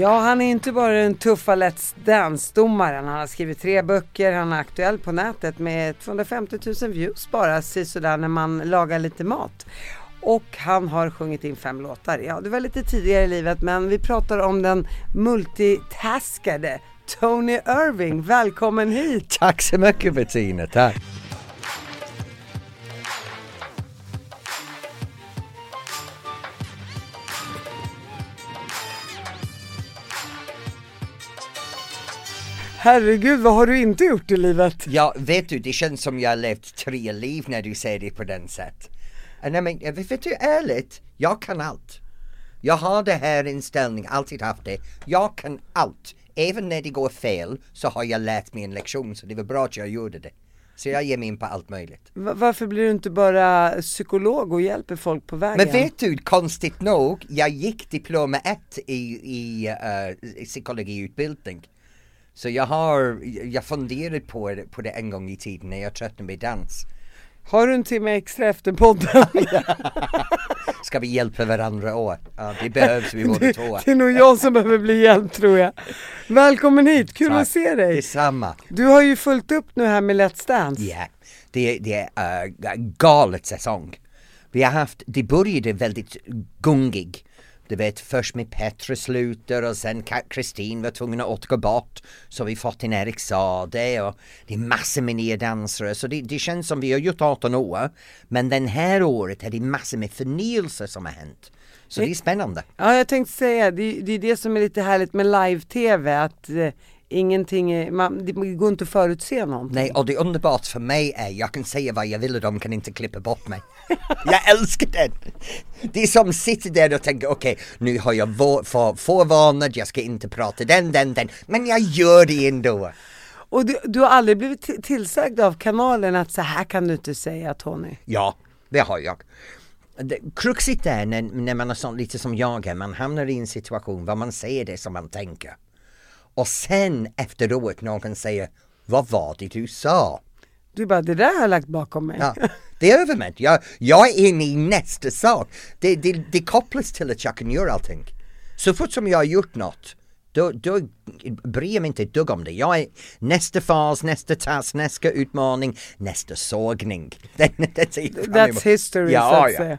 Ja, han är inte bara den tuffa Let's Dance-domaren. Han har skrivit tre böcker, han är aktuell på nätet med 250 000 views bara sådär när man lagar lite mat. Och han har sjungit in fem låtar. Ja, det var lite tidigare i livet men vi pratar om den multitaskade Tony Irving. Välkommen hit! Tack så mycket Bettina, tack! Herregud, vad har du inte gjort i livet? Ja, vet du, det känns som jag har levt tre liv när du säger det på den sätt. Nej men, vet du, ärligt, jag kan allt. Jag har det här inställningen, alltid haft det. Jag kan allt. Även när det går fel så har jag lärt mig en lektion, så det var bra att jag gjorde det. Så jag ger mig in på allt möjligt. Varför blir du inte bara psykolog och hjälper folk på vägen? Men vet du, konstigt nog, jag gick diplom 1 i, i uh, psykologiutbildning. Så jag har, jag funderat på det, på det en gång i tiden när jag tröttnade med dans. Har du en timme extra efter podden? Ska vi hjälpa varandra åt? Ja, det behövs vi båda två. Det är nog jag som behöver bli hjälpt tror jag. Välkommen hit, kul Tack. att se dig. Detsamma. Du har ju fullt upp nu här med Let's Dance. Ja, yeah. det, det är uh, galet säsong. Vi har haft, det började väldigt gungig du vet först med Petra slutar och sen Kristin var tvungen att återgå bort. Så vi fått in Erik Sade och det är massor med nya dansare. Så det, det känns som vi har gjort 18 år. Men den här året är det massor med förnyelse som har hänt. Så det är spännande. Ja, jag tänkte säga, det, det är det som är lite härligt med live-tv, att eh, ingenting, är, man, det går inte att förutse någonting. Nej, och det underbart för mig är, jag kan säga vad jag vill och de kan inte klippa bort mig. jag älskar det! Det är som sitter där och tänker, okej, okay, nu har jag förvarnad, jag ska inte prata den, den, den, men jag gör det ändå. Och du, du har aldrig blivit tillsagd av kanalen att så här kan du inte säga Tony? Ja, det har jag. Kruxigt är när, när man är sån, lite som jag är, man hamnar i en situation där man säger det som man tänker. Och sen efteråt någon säger Vad var det du sa? Du bara, det där har jag lagt bakom mig. Ja, det är övermätt. Jag, jag är inne i nästa sak. Det, det, det kopplas till att jag kan göra allting. Så fort som jag har gjort något, då, då bryr jag mig inte ett dugg om det. Jag är nästa fas, nästa task, nästa utmaning, nästa sågning. That's history, ja, så att ja. säga.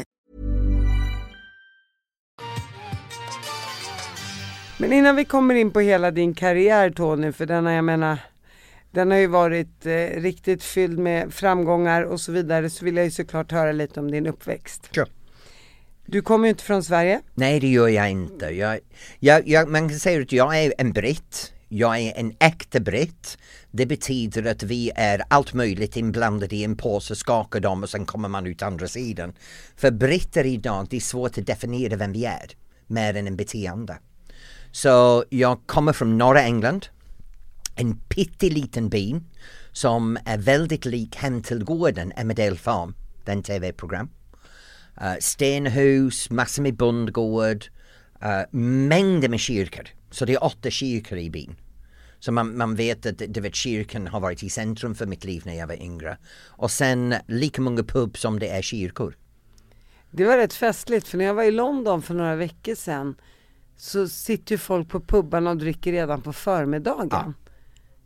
Men innan vi kommer in på hela din karriär Tony, för den har jag menar den har ju varit eh, riktigt fylld med framgångar och så vidare så vill jag ju såklart höra lite om din uppväxt. Sure. Du kommer ju inte från Sverige. Nej det gör jag inte. Jag, jag, jag, man kan säga att jag är en britt. Jag är en äkta britt. Det betyder att vi är allt möjligt inblandade i en påse, skakar dem och sen kommer man ut andra sidan. För britter idag, det är svårt att definiera vem vi är, mer än en beteende. Så jag kommer från norra England, en pytteliten by som är väldigt lik Hem till gården, Emmerdale Farm, den tv-program. Uh, eh, stenhus, massor med bondgård, uh, mängder med kyrkor. Så det är åtta kyrkor i byn. Så man, man vet att du vet, kyrkan har varit i centrum för mitt liv när jag var yngre. Och sen lika många pub som det är kyrkor. Det var rätt festligt för när jag var i London för några veckor sedan så sitter ju folk på pubarna och dricker redan på förmiddagen. Ja.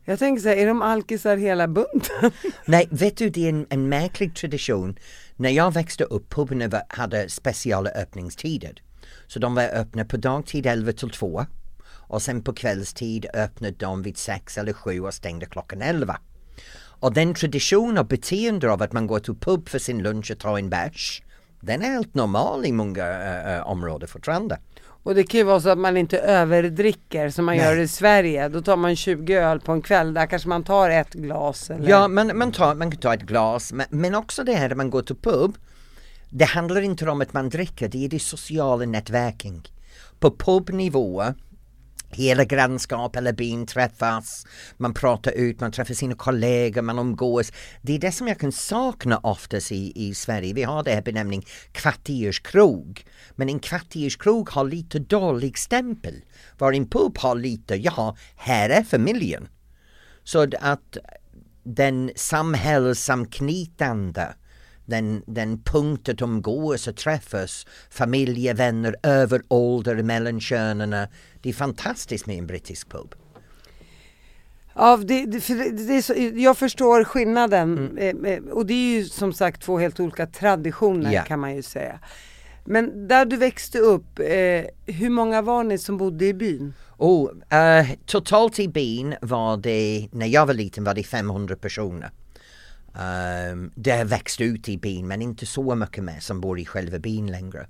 Jag tänker så här, är de alkisar hela bunten? Nej, vet du det är en, en märklig tradition. När jag växte upp, pubarna hade speciella öppningstider. Så de var öppna på dagtid 11 till 2 och sen på kvällstid öppnade de vid 6 eller 7 och stängde klockan 11. Och den tradition och beteende av att man går till pub för sin lunch och tar en bärs, den är helt normal i många äh, områden fortfarande. Och det kan ju vara så att man inte överdricker som man Nej. gör i Sverige. Då tar man 20 öl på en kväll, där kanske man tar ett glas eller? Ja, man, man, tar, man kan ta ett glas, men, men också det här när man går till pub. Det handlar inte om att man dricker, det är det sociala nätverking. På pubnivå, hela grannskap eller byn träffas, man pratar ut, man träffar sina kollegor, man umgås. Det är det som jag kan sakna oftast i, i Sverige. Vi har det här benämningen kvarterskrog. Men en kvarterskrog har lite dålig stämpel. Var en pub har lite, ja, här är familjen. Så att den samhällsanknytande, den, den punkt att umgås och träffas, familjevänner över ålder, mellan könen. Det är fantastiskt med en brittisk pub. Ja, det, det, för det, är så, jag förstår skillnaden Mm. eh, eh, och det är ju som sagt två helt olika traditioner Ja. kan man ju säga. Men där du växte upp, eh, hur många var ni som bodde i byn? Oh, eh, totalt i byn var det, när jag var liten var det 500 personer. Um, det växt ut i byn men inte så mycket mer som bor i själva byn längre.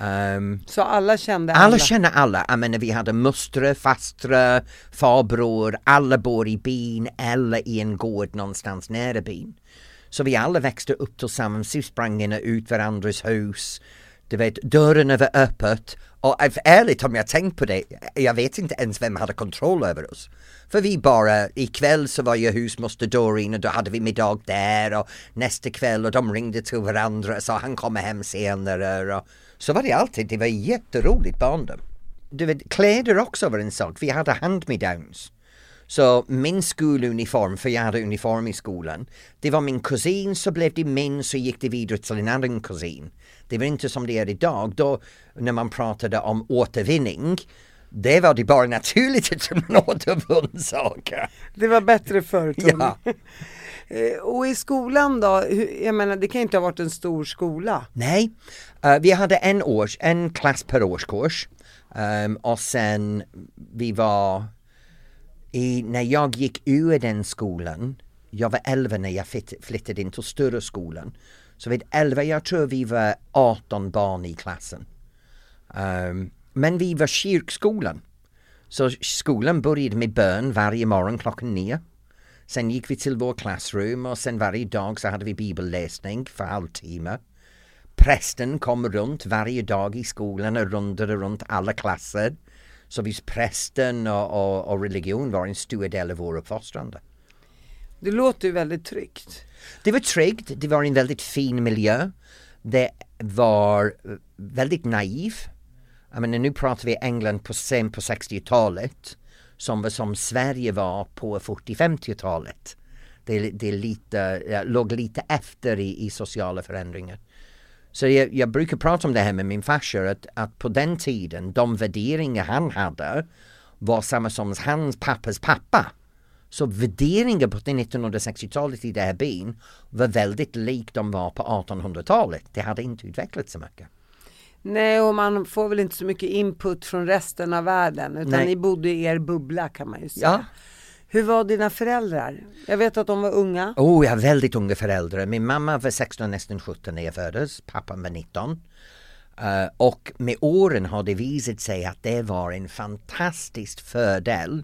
Ehm, Så alla kände alla? Alla känner alla. Jag menar vi hade mostrar, fastrar, farbror. Alla bor i byn eller i en gård någonstans nära byn. Så vi alla växte upp tillsammans. Vi sprang in och ut varandras hus. Du vet, dörrarna var öppet. Och eh, ärligt om jag tänkt på det, jag vet inte ens vem hade kontroll över oss. För vi bara, ikväll så var ju husmoster Doreen och då hade vi middag där och nästa kväll och de ringde till varandra och sa han kommer hem senare. Och så var det alltid, det var jätteroligt barndom. Du vet, kläder också var en sak, vi hade hand-me-downs. Så min skoluniform, för jag hade uniform i skolan, det var min kusin så blev det min så gick det vidare till en annan kusin. Det var inte som det är idag, då när man pratade om återvinning, det var det bara naturligt att man återvann saker. Det var bättre förr. Ja. Eh, Och i skolan då, jag menar det kan inte ha varit en stor skola. Nej, eh, vi hade en, års, en klass per årskurs Ehm, och sen vi var i, när jag gick ur den skolan, jag var 11 när jag flytt, flyttade in till större skolan. Så vid 11, jag tror vi var 18 barn i klassen. Ehm, men vi var kyrkskolan. Så skolan började med bön varje morgon klockan nio. Sen gick vi till vår klassrum och sen varje dag så hade vi bibelläsning för halvtimme. Prästen kom runt varje dag i skolan och rundade runt alla klasser. Så visst prästen och, och, och religion var en stor del av vår uppfostrande. Det låter ju väldigt tryggt. Det var tryggt, det var en väldigt fin miljö. Det var eh, väldigt naiv. Jag menar, nu pratar vi England på sen på 60-talet som var som Sverige var på 40-50-talet. Det, det är lite, låg lite efter i, i sociala förändringar. Så jag, jag brukar prata om det här med min farsa att, att på den tiden de värderingar han hade var samma som hans pappas pappa. Så värderingar på 1960-talet i det här byn var väldigt likt de var på 1800-talet. Det hade inte utvecklats så mycket. Nej och man får väl inte så mycket input från resten av världen utan Nej. ni bodde i er bubbla kan man ju säga. Ja. Hur var dina föräldrar? Jag vet att de var unga. Oh, jag har väldigt unga föräldrar. Min mamma var 16, nästan 17 när jag föddes. Pappan var 19. Eh, och med åren har det visat sig att det var en fantastisk fördel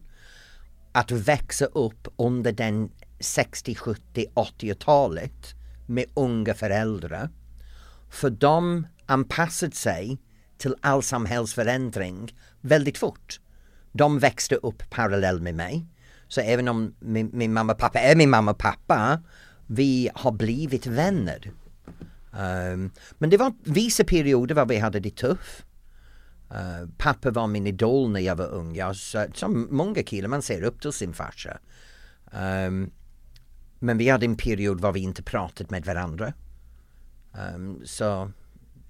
att växa upp under den 60, 70, 80-talet med unga föräldrar. För de anpassat sig till all samhällsförändring väldigt fort. De växte upp parallellt med mig. Så även om min, min mamma och pappa är min mamma och pappa, vi har blivit vänner. Um, men det var vissa perioder var vi hade det tufft. Uh, pappa var min idol när jag var ung. Jag, så, som många killar, man ser upp till sin farsa. Um, men vi hade en period var vi inte pratade med varandra. Um, så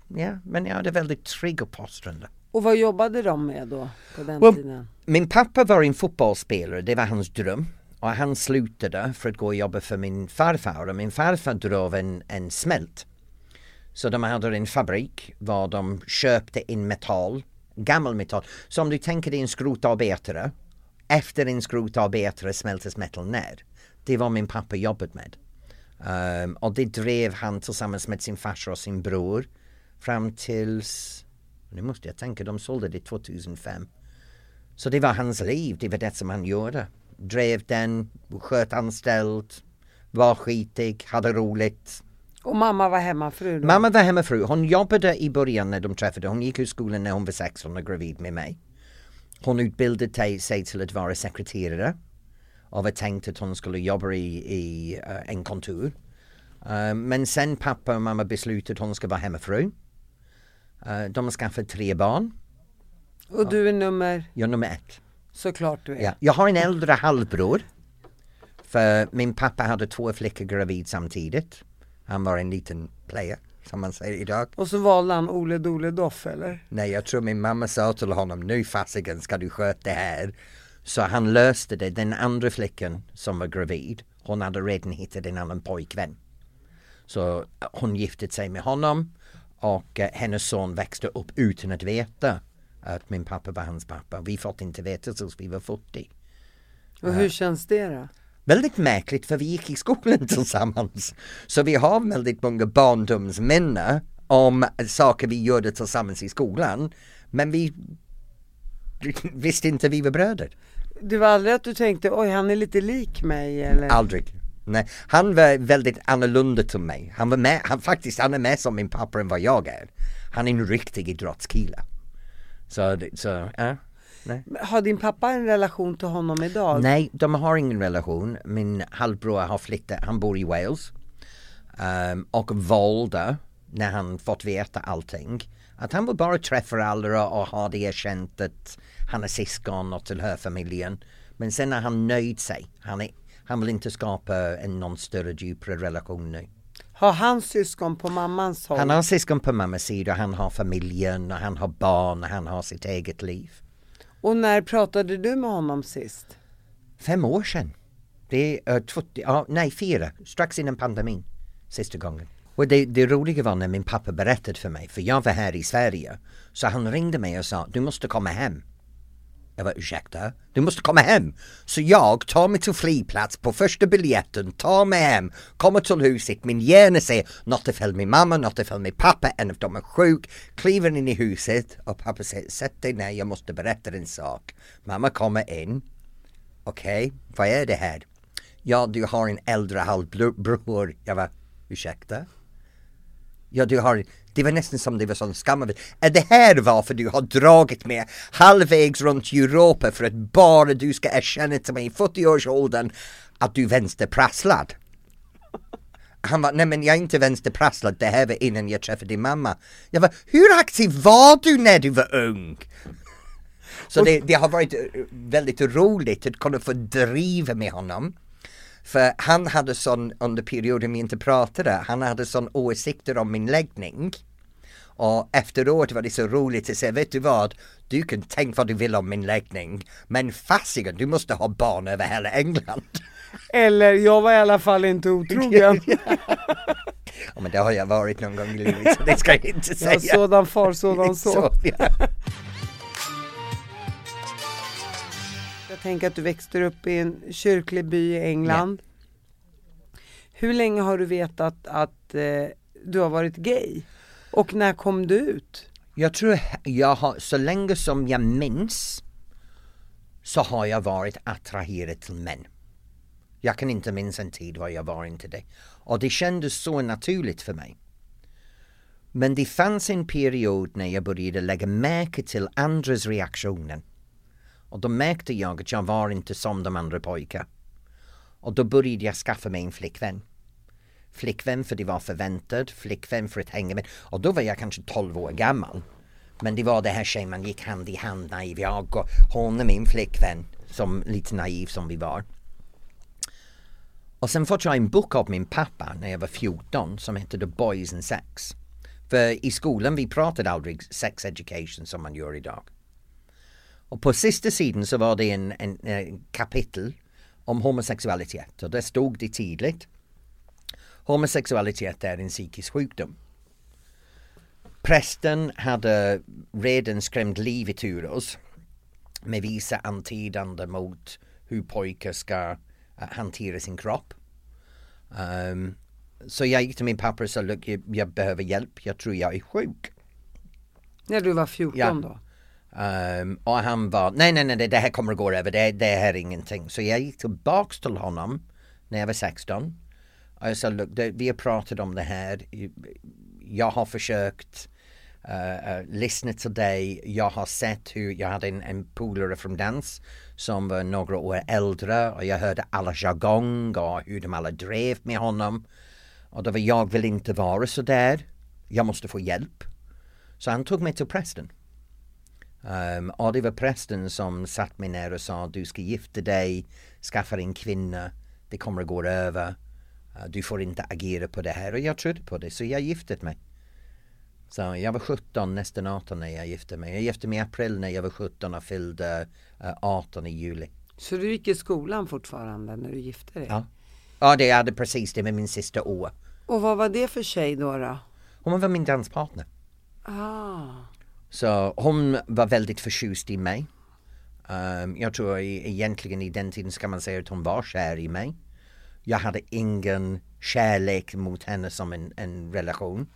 ja, men jag hade väldigt trygg uppfostrande. Och vad jobbade de med då på den Well, tiden? Min pappa var en fotbollsspelare, det var hans dröm. och han slutade för att gå och jobba för min farfar och min farfar drog en, en smält. Så de hade en fabrik var de köpte in metall, gammal metall. Så om du tänker dig en skrotarbetare, efter en skrotarbetare smältes metall ner. Det var min pappa jobbat med. Um, och det drev han tillsammans med sin farsa och sin bror fram tills, nu måste jag tänka, de sålde det 2005. Så det var hans liv, det var det som han gjorde. Drev den, sköt anställd, var skitig, hade roligt. Och mamma var hemmafru då? Mamma var hemmafru. Hon jobbade i början när de träffade. Hon gick ur skolan när hon var 16 och gravid med mig. Hon utbildade sig till att vara sekreterare och var tänkt att hon skulle jobba i, i uh, en kontor. Uh, men sen pappa och mamma beslutade att hon ska vara hemmafru. Uh, de har skaffat tre barn. Och du är nummer? Jag är nummer ett. Såklart du är. Ja. Jag har en äldre halvbror. För min pappa hade två flickor gravid samtidigt. Han var en liten player som man säger idag. Och så valde han Ole Dole Doff eller? Nej, jag tror min mamma sa till honom nu fasiken ska du sköta det här. Så han löste det. Den andra flickan som var gravid, hon hade redan hittat en annan pojkvän. Så hon gifte sig med honom och uh, hennes son växte upp utan att veta att min pappa var hans pappa. Vi fått inte veta tills vi var 40. Och hur känns det då? Väldigt märkligt för vi gick i skolan tillsammans. Så vi har väldigt många barndomsminnen om saker vi gjorde tillsammans i skolan. Men vi visste inte vi var bröder. Det var aldrig att du tänkte, oj han är lite lik mig eller? Aldrig. Nej, han var väldigt annorlunda till mig. Han var med, han faktiskt, han är med som min pappa än vad jag är. Han är en riktig idrottskille. Så, så ja. Nej. Har din pappa en relation till honom idag? Nej, de har ingen relation. Min halvbror har flyttat, han bor i Wales. Um, och valde, när han fått veta allting, att han vill bara träffa alla och ha det erkänt att han är syskon och tillhör familjen. Men sen har han nöjt sig. Han, är, han vill inte skapa en någon större djupare relation nu. Har han syskon på mammans håll? Han har syskon på mammas sida, han har familjen, och han har barn, och han har sitt eget liv. Och när pratade du med honom sist? Fem år sedan. Det är uh, 20, ja, nej fyra, strax innan pandemin. Sista gången. Och det, det roliga var när min pappa berättade för mig, för jag var här i Sverige. Så han ringde mig och sa, du måste komma hem. Jag var ursäkta? Du måste komma hem! Så jag tar mig till flygplats på första biljetten, tar mig hem, kommer till huset, min hjärna säger något är fel med mamma, något är fel med pappa, en av dem är sjuk, kliver in i huset och pappa säger sätt dig ner, jag måste berätta en sak. Mamma kommer in. Okej, okay, vad är det här? Ja, du har en äldre halvbror. Jag var ursäkta? Ja, du har det var nästan som det var sån skam Är det här varför du har dragit med halvvägs runt Europa för att bara du ska erkänna till mig i 40-årsåldern att du är vänsterprasslad? Han var, nej men jag är inte vänsterprasslad, det här var innan jag träffade din mamma. Jag var, hur aktiv var du när du var ung? Så det, det har varit eh, väldigt roligt att kunna få driva med honom. För han hade sån, under perioden vi inte pratade, han hade sån åsikter om min läggning. Och efteråt var det så roligt att säga, vet du vad? Du kan tänka vad du vill om min läggning, men fasiken, du måste ha barn över hela England. Eller, jag var i alla fall inte otrogen. ja men det har jag varit någon gång i livet, så det ska jag inte säga. Ja, sådan far, sådan son. Så, ja. Jag tänker att du växte upp i en kyrklig by i England. Ja. Hur länge har du vetat att eh, du har varit gay? Och när kom du ut? Jag tror jag har, så länge som jag minns så har jag varit attraherad till män. Jag kan inte minnas en tid var jag var inte det. Och det kändes så naturligt för mig. Men det fanns en period när jag började lägga märke till andras reaktioner. Och då märkte jag att jag var inte som de andra pojkarna. Och då började jag skaffa mig en flickvän flickvän för det var förväntat, flickvän för att hänga med. Och då var jag kanske 12 år gammal. Men det var det här tjejen, man gick hand i hand naiv. Jag och hon är min flickvän, som lite naiv som vi var. Och sen fick jag en bok av min pappa när jag var 14 som hette The Boys and Sex. För i skolan vi pratade aldrig sex education som man gör idag. Och på sista sidan så var det en, en, en kapitel om homosexualitet och det stod det tydligt. Homosexualitet är en psykisk sjukdom. Prästen hade redan skrämt livet ur oss med vissa antydande mot hur pojkar ska uh, hantera sin kropp. Um, så jag gick till min pappa och sa, jag, jag behöver hjälp, jag tror jag är sjuk. När du var 14 Ja. då? Um, och han var, nej nej nej det här kommer att gå över, det, det här är ingenting. Så jag gick tillbaks till honom när jag var 16. Och jag sa, "Look, det, vi har pratat om det här. Jag har försökt uh, uh, lyssna till dig. Jag har sett hur, jag hade en, en polare från dans som var några år äldre och jag hörde alla jargong och hur de alla drev med honom. Och då var jag vill inte vara så där. Jag måste få hjälp. Så han tog mig till prästen. Um, och det var prästen som satt mig ner och sa du ska gifta dig, skaffa en kvinna, det kommer att gå över. Uh, du får inte agera på det här och jag trodde på det så jag gifte mig. Så jag var 17, nästan 18 när jag gifte mig. Jag gifte mig i april när jag var 17 och fyllde uh, 18 i juli. Så du gick i skolan fortfarande när du gifte dig? Ja. Ja, det hade precis det med min sista år. Och vad var det för tjej då? då? Hon var min danspartner. Ah. Så hon var väldigt förtjust i mig. Um, jag tror egentligen i den tiden ska man säga att hon var kär i mig. Jag hade ingen kärlek mot henne som en, en relation.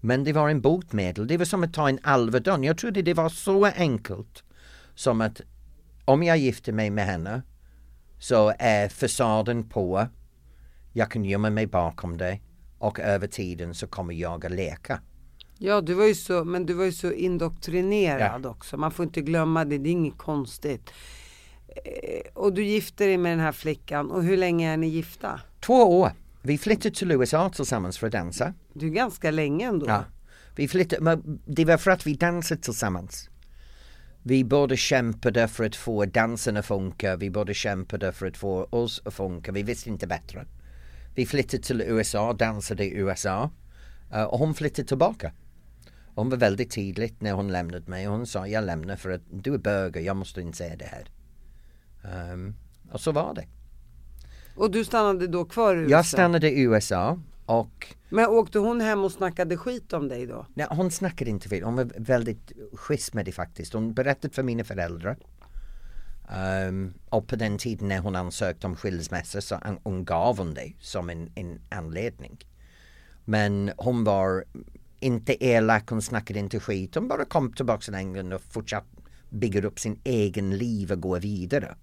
Men det var en botemedel. Det var som att ta en Alvedon. Jag trodde det var så enkelt som att om jag gifter mig med henne så är fasaden på. Jag kan gömma mig bakom det och över tiden så kommer jag att leka. Ja, du var ju så, men du var ju så indoktrinerad också. Man får inte glömma det, det är inget konstigt. Eh, och du gifte dig med den här flickan och hur länge är ni gifta? Två år. Vi flyttade till USA tillsammans för att dansa. Du är ganska länge ändå. Ja. Vi flyttade, men det var för att vi dansade tillsammans. Vi båda kämpade för att få dansen att funka, vi båda kämpade för att få oss att funka, vi visste inte bättre. Vi flyttade till USA, dansade i USA eh, och hon flyttade tillbaka. Hon var väldigt tydligt när hon lämnade mig. Hon sa jag lämnar för att du är böger, jag måste inte säga det här. Ehm, och så var det. Och du stannade då kvar i USA? Jag stannade i USA och Men åkte hon hem och snackade skit om dig då? Nej, hon snackade inte vid. Hon var väldigt schysst med det faktiskt. Hon berättade för mina föräldrar. Um, och på den tiden när hon ansökte om skilsmässa så hon gav hon det som en, en anledning. Men hon var inte elak, hon snackade inte skit. Hon bara kom tillbaka till England och fortsatte bygga upp sin egen liv och gå vidare.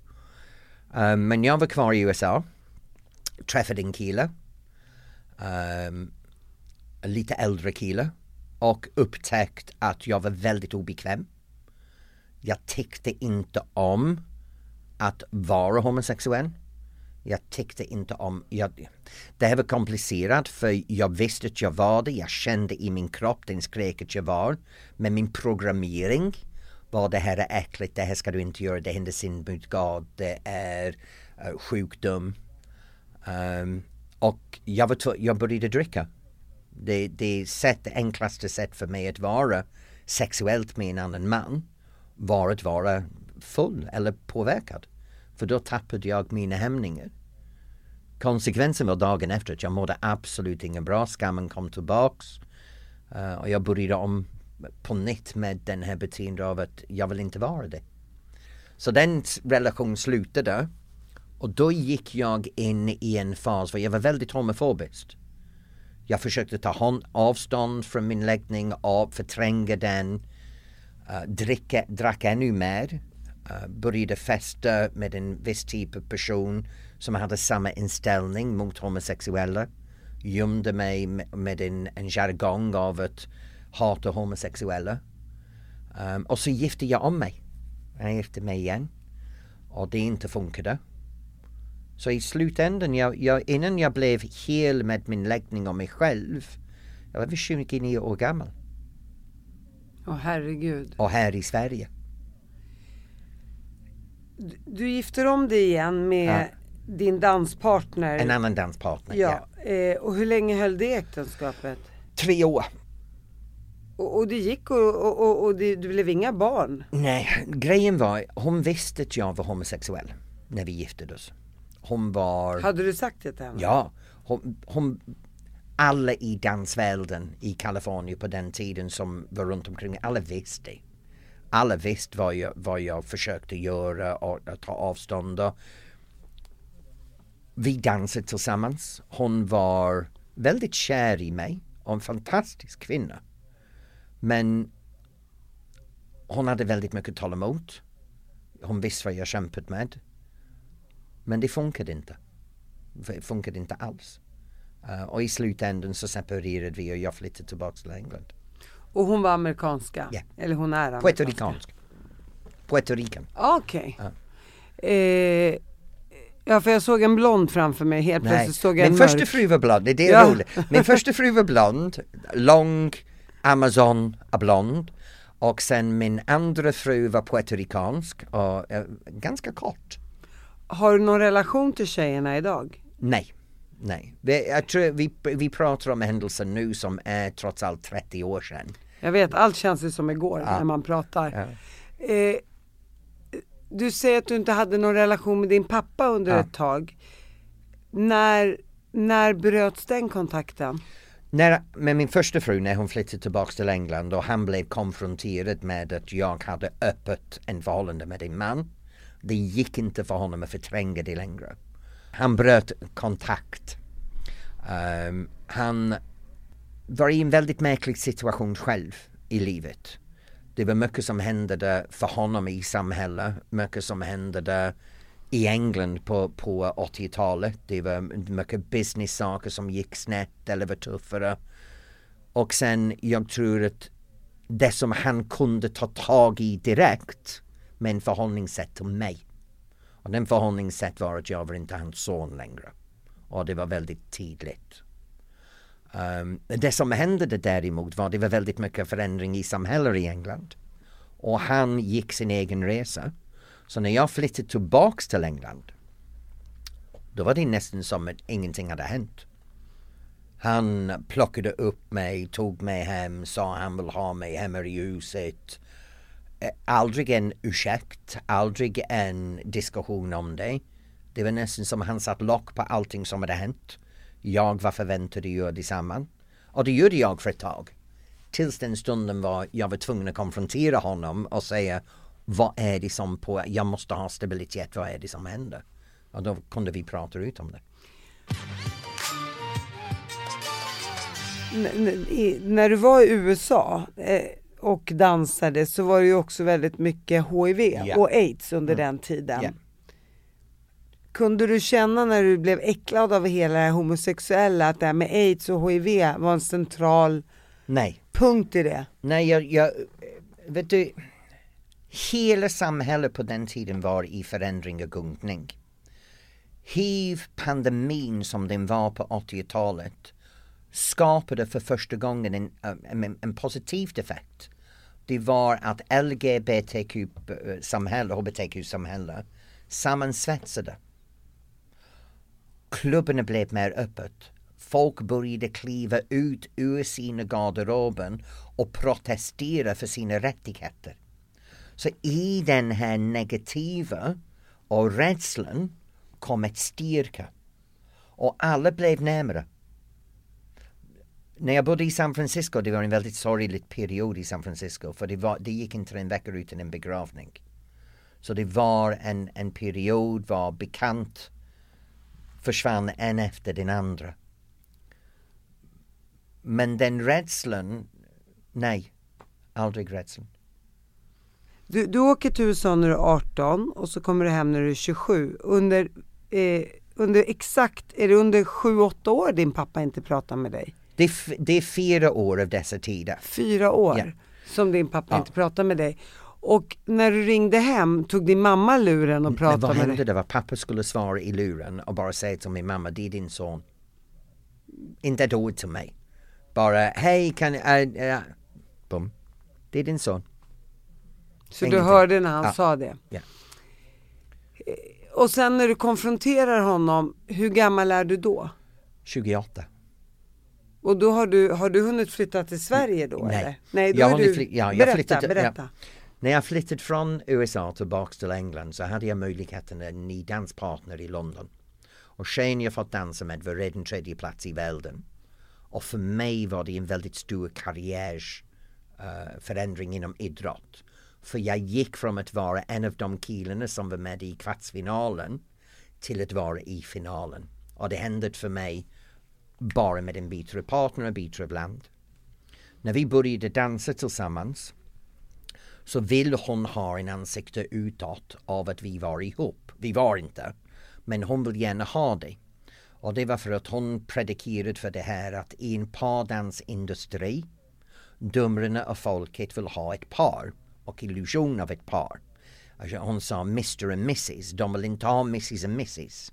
Um, men jag var kvar i USA. Träffade en kille. Um, en lite äldre kille och upptäckt att jag var väldigt obekväm. Jag tyckte inte om att vara homosexuell. Jag tyckte inte om, jag, det här var komplicerat för jag visste att jag var det, jag kände i min kropp, den skrek att jag var. Men min programmering var det här är äckligt, det här ska du inte göra, det händer synd mot God, det är uh, sjukdom. Um, och jag, var jag började dricka. Det, det, sätt, det enklaste sätt för mig att vara sexuellt med en annan man var att vara full eller påverkad. För då tappade jag mina hämningar. Konsekvensen var dagen efter att jag mådde absolut ingen bra, skammen kom tillbaks. Uh, och jag började om på nytt med den här beteendet av att jag vill inte vara det. Så den relationen relation slutade och då gick jag in i en fas där jag var väldigt homofobisk. Jag försökte ta avstånd från min läggning och förtränga den. Uh, dricka, drack ännu mer. Uh, började festa med en viss typ av person som hade samma inställning mot homosexuella. Gömde mig med, en, en jargong av att hata homosexuella. Um, och så gifte jag om mig. Jag gifte mig igen. Och det inte funkade. Så i slutändan, jag, jag, innan jag blev hel med min läggning och mig själv, jag var 29 år gammal Åh herregud. och här i Sverige. Du, gifter om dig igen med din danspartner. En annan danspartner. ja. Eh, och hur länge höll det äktenskapet? Tre år. Och, och det gick och, och, och, och det, det blev inga barn? Nej, grejen var, hon visste att jag var homosexuell när vi gifte oss. hon var... Hade du sagt det till henne? Ja, hon, hon, alla i dansvärlden i Kalifornien på den tiden som var runt omkring, alla visste. Alla visste vad jag, vad jag försökte göra och, och ta avstånd. Vi dansade tillsammans. Hon var väldigt kär i mig och en fantastisk kvinna. Men hon hade väldigt mycket tålamod. Hon visste vad jag kämpat med. Men det funkade inte. Det funkade inte alls. Uh, och i slutändan så separerade vi och jag flyttade tillbaka till England. Och hon var amerikanska? Ja. Eller hon är amerikanska? Puertoricansk. Puerto Rican. Okej. Ja. Eh, ja för jag såg en blond framför mig, helt Nej, plötsligt såg jag en min första fru var blond, det är det Ja. roligt. Min första fru var blond, lång, Amazon är blond. Och sen min andra fru var puertoricansk och eh, ganska kort. Har du någon relation till tjejerna idag? Nej, nej. Vi, jag tror vi, vi pratar om händelser nu som är trots allt 30 år sedan. Jag vet, allt känns ju som igår när man pratar. Eh, du säger att du inte hade någon relation med din pappa under Ja. ett tag. När, när bröts den kontakten? När, med min första fru när hon flyttade tillbaka till England och han blev konfronterad med att jag hade öppet en förhållande med en man. Det gick inte för honom att förtränga det längre. Han bröt kontakt. Um, han var i en väldigt märklig situation själv i livet. Det var mycket som hände där för honom i samhället, mycket som hände där i England på, på 80-talet. Det var mycket business saker som gick snett eller var tuffare. Och sen jag tror att det som han kunde ta tag i direkt med en förhållningssätt till mig. Och den förhållningssätt var att jag var inte hans son längre. Och det var väldigt tydligt. Um, det som hände däremot var det var väldigt mycket förändring i samhället i England. Och han gick sin egen resa. Så när jag flyttade tillbaks till England då var det nästan som att ingenting hade hänt. Han plockade upp mig, tog mig hem, sa han vill ha mig hemma i huset. Eh, aldrig en ursäkt, aldrig en diskussion om det. Det var nästan som han satt lock på allting som hade hänt. Jag var förväntad att göra detsamma. Och det gjorde jag för ett tag. Tills den stunden var jag var tvungen att konfrontera honom och säga vad är det som på, jag måste ha stabilitet, vad är det som händer? Och då kunde vi prata ut om det. N- när du var i USA eh, och dansade så var det ju också väldigt mycket HIV Ja. och aids under den tiden. Ja. Kunde du känna när du blev äcklad av hela det här homosexuella att det här med aids och HIV var en central Nej, punkt i det? Nej, jag, jag, vet du, hela samhället på den tiden var i förändring och gungning. Hiv-pandemin som den var på 80-talet skapade för första gången en, en, en positiv effekt. Det var att LGBTQ-samhälle, HBTQ-samhälle sammansvetsade. Klubbarna blev mer öppet. Folk började kliva ut ur sina garderoben och protestera för sina rättigheter. Så i den här negativa och rädslan kom ett styrka. Och alla blev närmare. När jag bodde i San Francisco, det var en väldigt sorglig period i San Francisco för det, var, det gick inte en vecka utan en begravning. Så det var en, en period var bekant försvann en efter den andra. Men den rädslan, nej, aldrig rädslan. Du, du åker till USA när du är 18 och så kommer du hem när du är 27. Under, eh, under exakt, är det under 7-8 år din pappa inte pratar med dig? Det är, det är fyra år av dessa tider. Fyra år Ja. som din pappa Ja. inte pratar med dig. Och när du ringde hem, tog din mamma luren och pratade vad med hände dig? det var pappa skulle svara i luren och bara säga till min mamma, det är din son. Inte ett ord till mig. Bara, hej kan jag, äh, äh, bum. Det är din son. Så du ingenting. hörde när han Ja. sa det? Ja. Eh, Och sen när du konfronterar honom, hur gammal är du då? 28. Och då har du, har du hunnit flytta till Sverige då Nej. eller? Nej, då Jag är har du... hunnit fly- ja, jag berätta, flyttade- ja. berätta. När jag flyttade från USA tillbaks till England så hade jag möjligheten att en ny danspartner i London. Och tjejen jag fått dansa med var redan tredje plats i världen. Och för mig var det en väldigt stor karriärsförändring uh, inom idrott. För jag gick från att vara en av de killarna som var med i kvartsfinalen till att vara i finalen. Och det hände för mig bara med en bittre partner och bittre bland. När vi började dansa tillsammans så vill hon ha en ansikte utåt av att vi var ihop. Vi var inte, men hon vill gärna ha det. Och det var för att hon predikerade för det här att i en pardansindustri domarna och folket vill ha ett par och illusion av ett par. Alltså hon sa Mr och Mrs. De vill inte ha Mrs och Mrs.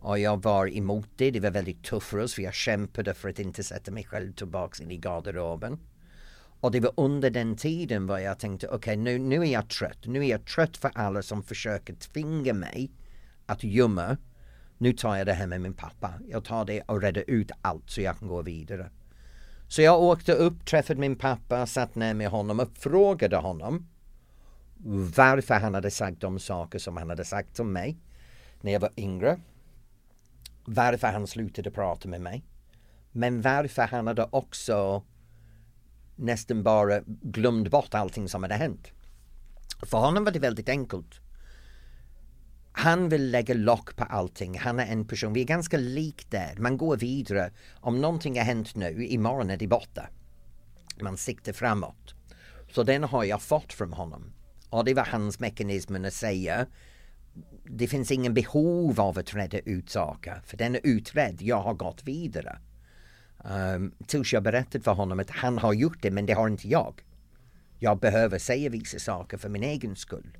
Och jag var emot det. Det var väldigt tufft för oss för jag kämpade för att inte sätta mig själv tillbaka in i garderoben. Och det var under den tiden var jag tänkte okej okay, nu, nu är jag trött. Nu är jag trött för alla som försöker tvinga mig att gömma. Nu tar jag det här med min pappa. Jag tar det och räddar ut allt så jag kan gå vidare. Så jag åkte upp, träffade min pappa, satt ner med honom och frågade honom varför han hade sagt de saker som han hade sagt till mig när jag var yngre. Varför han slutade prata med mig. Men varför han hade också nästan bara glömt bort allting som hade hänt. För honom var det väldigt enkelt. Han vill lägga lock på allting. Han är en person, vi är ganska lik där. Man går vidare. Om någonting har hänt nu, imorgon är det borta. Man siktar framåt. Så den har jag fått från honom. Och det var hans mekanism att säga det finns ingen behov av att reda ut saker, för den är utredd, jag har gått vidare. Ehm, um, tills jag berättade för honom att han har gjort det, men det har inte jag. Jag behöver säga vissa saker för min egen skull.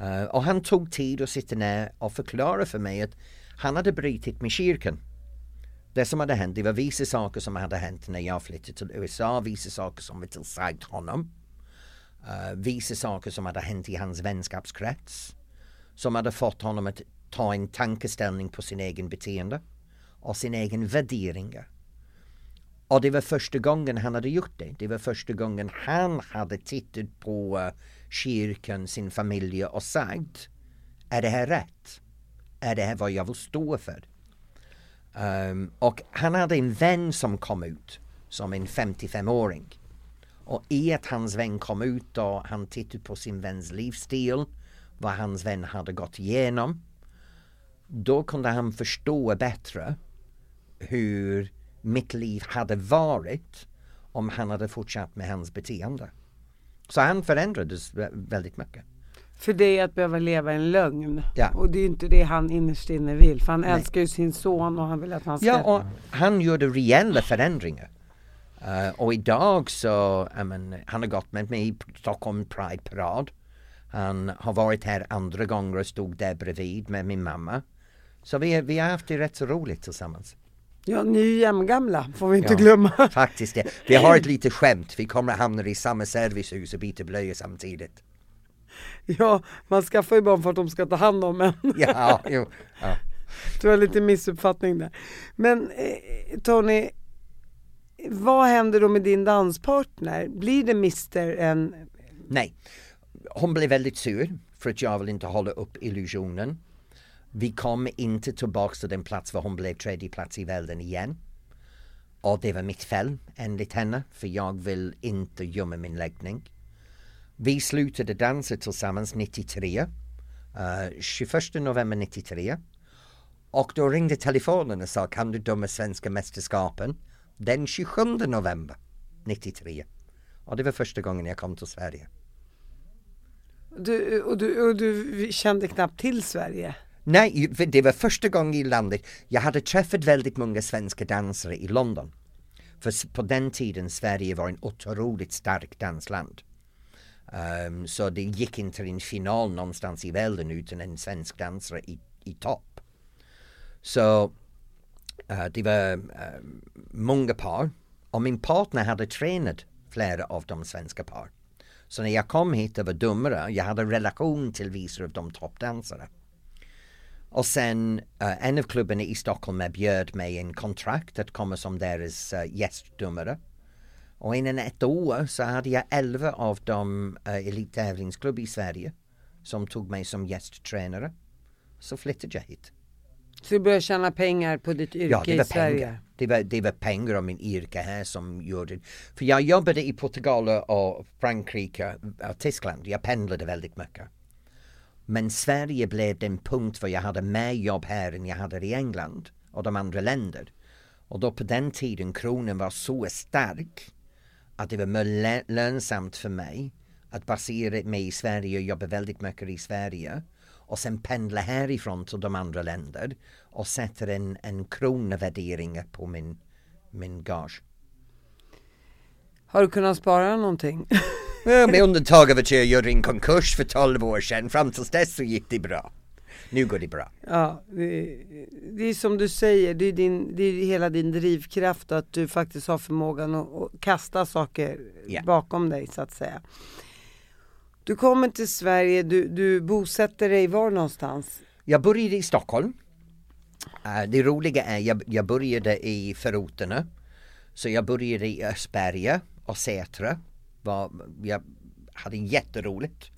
Uh, och han tog tid att sitta ner och förklara för mig att han hade brutit med kyrkan. Det som hade hänt, det var vissa saker som hade hänt när jag flyttade till USA, vissa saker som var tillsagt honom. Uh, vissa saker som hade hänt i hans vänskapskrets. Som hade fått honom att ta en tankeställning på sin egen beteende och sin egen värderingar. Och det var första gången han hade gjort det. Det var första gången han hade tittat på eh, kyrkan, sin familj och sagt Är det här rätt? Är det här vad jag vill stå för? Um, och han hade en vän som kom ut som en 55-åring. Och i att hans vän kom ut och han tittade på sin väns livsstil, vad hans vän hade gått igenom. Då kunde han förstå bättre hur mitt liv hade varit om han hade fortsatt med hans beteende. Så han förändrades väldigt mycket. För det att behöva leva en lögn. Ja. Och det är inte det han innerst inne vill. För han Nej. älskar ju sin son och han vill att han ska... Ja, och han gjorde reella förändringar. Uh, och idag så, I mean, han har gått med mig i Stockholm Pride Parad. Han har varit här andra gånger och stod där bredvid med min mamma. Så vi, vi har haft det rätt så roligt tillsammans. Ja, ni är jämngamla får vi inte ja, glömma. Faktiskt det. Vi har ett litet skämt, vi kommer att hamna i samma servicehus och byta blöjor samtidigt. Ja, man skaffar ju barn för att de ska ta hand om en. Ja, jo. Ja. Du har lite missuppfattning där. Men eh, Tony, vad händer då med din danspartner? Blir det Mr en... Nej, hon blev väldigt sur för att jag vill inte hålla upp illusionen. Vi kom inte tillbaka till den plats var hon blev tredje plats i världen igen. Och det var mitt fel enligt henne, för jag vill inte gömma min läggning. Vi slutade dansa tillsammans 93, uh, 21 november 93. Och då ringde telefonen och sa kan du döma svenska mästerskapen den 27 november 93. Och det var första gången jag kom till Sverige. Du, och, du, och du kände knappt till Sverige? Nej, det var första gången i landet. Jag hade träffat väldigt många svenska dansare i London. För på den tiden Sverige var en otroligt stark dansland. Um, så det gick inte till en final någonstans i världen utan en svensk dansare i, i topp. Så uh, det var uh, många par och min partner hade tränat flera av de svenska par. Så när jag kom hit och var domare, jag hade relation till vissa av de toppdansare. Och sen uh, en av klubbarna i Stockholm erbjöd mig en kontrakt att komma som deras uh, gästdomare. Och innan ett år så hade jag elva av de uh, elittävlingsklubbar i Sverige som tog mig som gästtränare. Så flyttade jag hit. Så du började tjäna pengar på ditt yrke Ja, i Sverige? pengar. Det var, det var pengar och min yrke här som gjorde För jag jobbade i Portugal och Frankrike och Tyskland. Jag pendlade väldigt mycket. Men Sverige blev den punkt för jag hade mer jobb här än jag hade i England och de andra länderna. Och då på den tiden kronan var så stark att det var mer lönsamt för mig att basera mig i Sverige och jobba väldigt mycket i Sverige och sen pendla härifrån till de andra länder och sätter en, en kronavärdering på min, min gage. Har du kunnat spara någonting? Ja, med undantag av att jag gjorde en konkurs för 12 år sedan. Fram tills dess så gick det bra. Nu går det bra. Ja, det, det är som du säger, det är, din, det är hela din drivkraft att du faktiskt har förmågan att, att kasta saker Ja. bakom dig så att säga. Du kommer till Sverige, du, du bosätter dig var någonstans? Jag började i Stockholm. Eh, det roliga är jag, jag började i förorterna. Så jag började i Östberga och Sätra. Var, jag hade jätteroligt.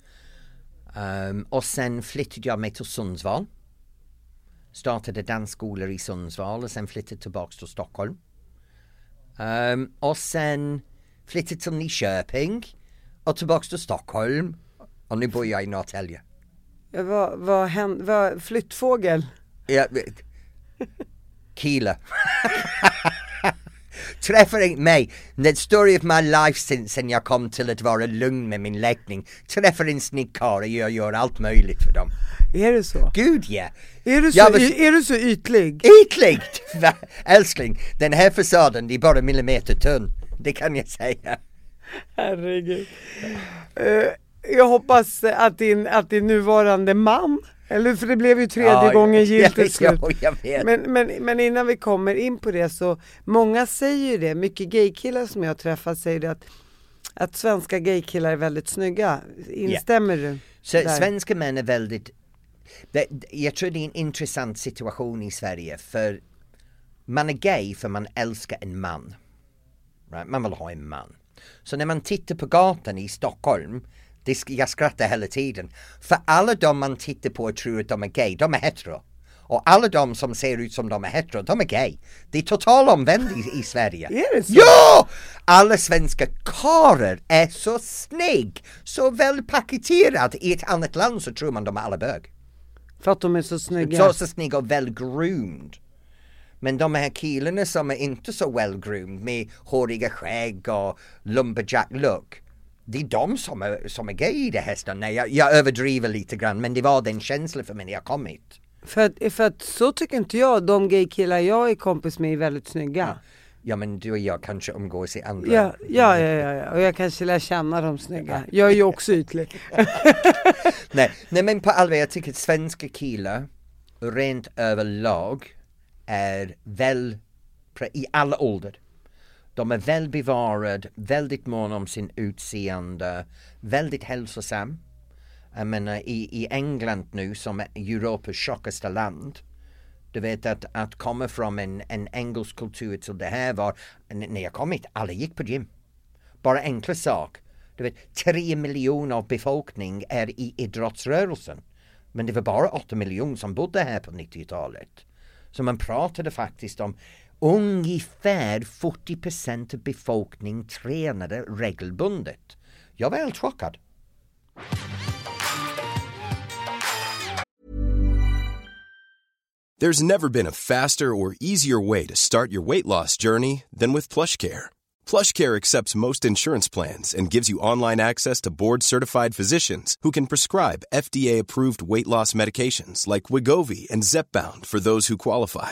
Um, och sen flyttade jag mig till Sundsvall. Startade dansskolor i Sundsvall och sen flyttade tillbaks till Stockholm. Um, och sen flyttade till Nyköping och tillbaks till Stockholm. Och nu bor jag i Norrtälje. Vad, vad, vad, flyttfågel? Ja, Kila. Träffar inte mig. The story of my life sen, sen jag kom till att vara lugn med min läggning. Träffar en snygg karl och jag gör allt möjligt för dem. Är det så? Gud ja! Är du så, y- är du så ytlig? Ytligt! Älskling, den här fasaden det är bara millimeter tunn. Det kan jag säga. Herregud. Eh, jag hoppas att din, att din nuvarande man, eller för det blev ju tredje Ja, gången gillt till slut. Men, men, men innan vi kommer in på det så, många säger ju det, mycket gaykillar som jag träffat säger det att, att svenska gaykillar är väldigt snygga. Instämmer du? Så där? svenska män är väldigt... Det, jag tror det är en intressant situation i Sverige för man är gay för man älskar en man. Right? Man vill ha en man. Så när man tittar på gatan i Stockholm, det, jag skrattar hela tiden, för alla de man tittar på och tror att de är gay, de är hetero. Och alla de som ser ut som de är hetero, de är gay. Det är total omvänd i, i Sverige. Är det så? Ja! Alla svenska karlar är så snygg, så välpaketerad. I ett annat land så tror man de är alla bög. För att de är så snygga? Så, så snygga och välgroomed. Men de här killarna som är inte så välgroomed med håriga skägg och lumberjack look. Det är de som är, som är gay i det här stället. Nej, jag, jag överdriver lite grann men det var den känslan för mig när jag kom hit. För att, för att så tycker inte jag, de gaykillar jag är kompis med är väldigt snygga. Ja men du och jag kanske umgås i andra... Ja, ja, ja, ja, ja. och jag kanske lär känna de snygga. Jag är ju också ytlig. Nej, nej men på allvar, jag tycker att svenska killar rent överlag är väl, i alla åldrar. De är välbevarade, väldigt måna om sin utseende, väldigt hälsosam. Jag menar i, i England nu som är Europas tjockaste land. Du vet att, att komma från en, en engelsk kultur till det här var, när jag kom hit, alla gick på gym. Bara enkla sak. Du vet, tre miljoner av befolkning är i idrottsrörelsen. Men det var bara åtta miljoner som bodde här på 90-talet. Så man pratade faktiskt om ungefär 40 procent av befolkningen tränade regelbundet. Jag var helt chockad. There's never been a faster or easier way to start your weight loss journey than with PlushCare. PlushCare accepts most insurance plans and gives you online access to board-certified physicians who can prescribe FDA-approved weight loss medications like Wigovi and Zepbound for those who qualify.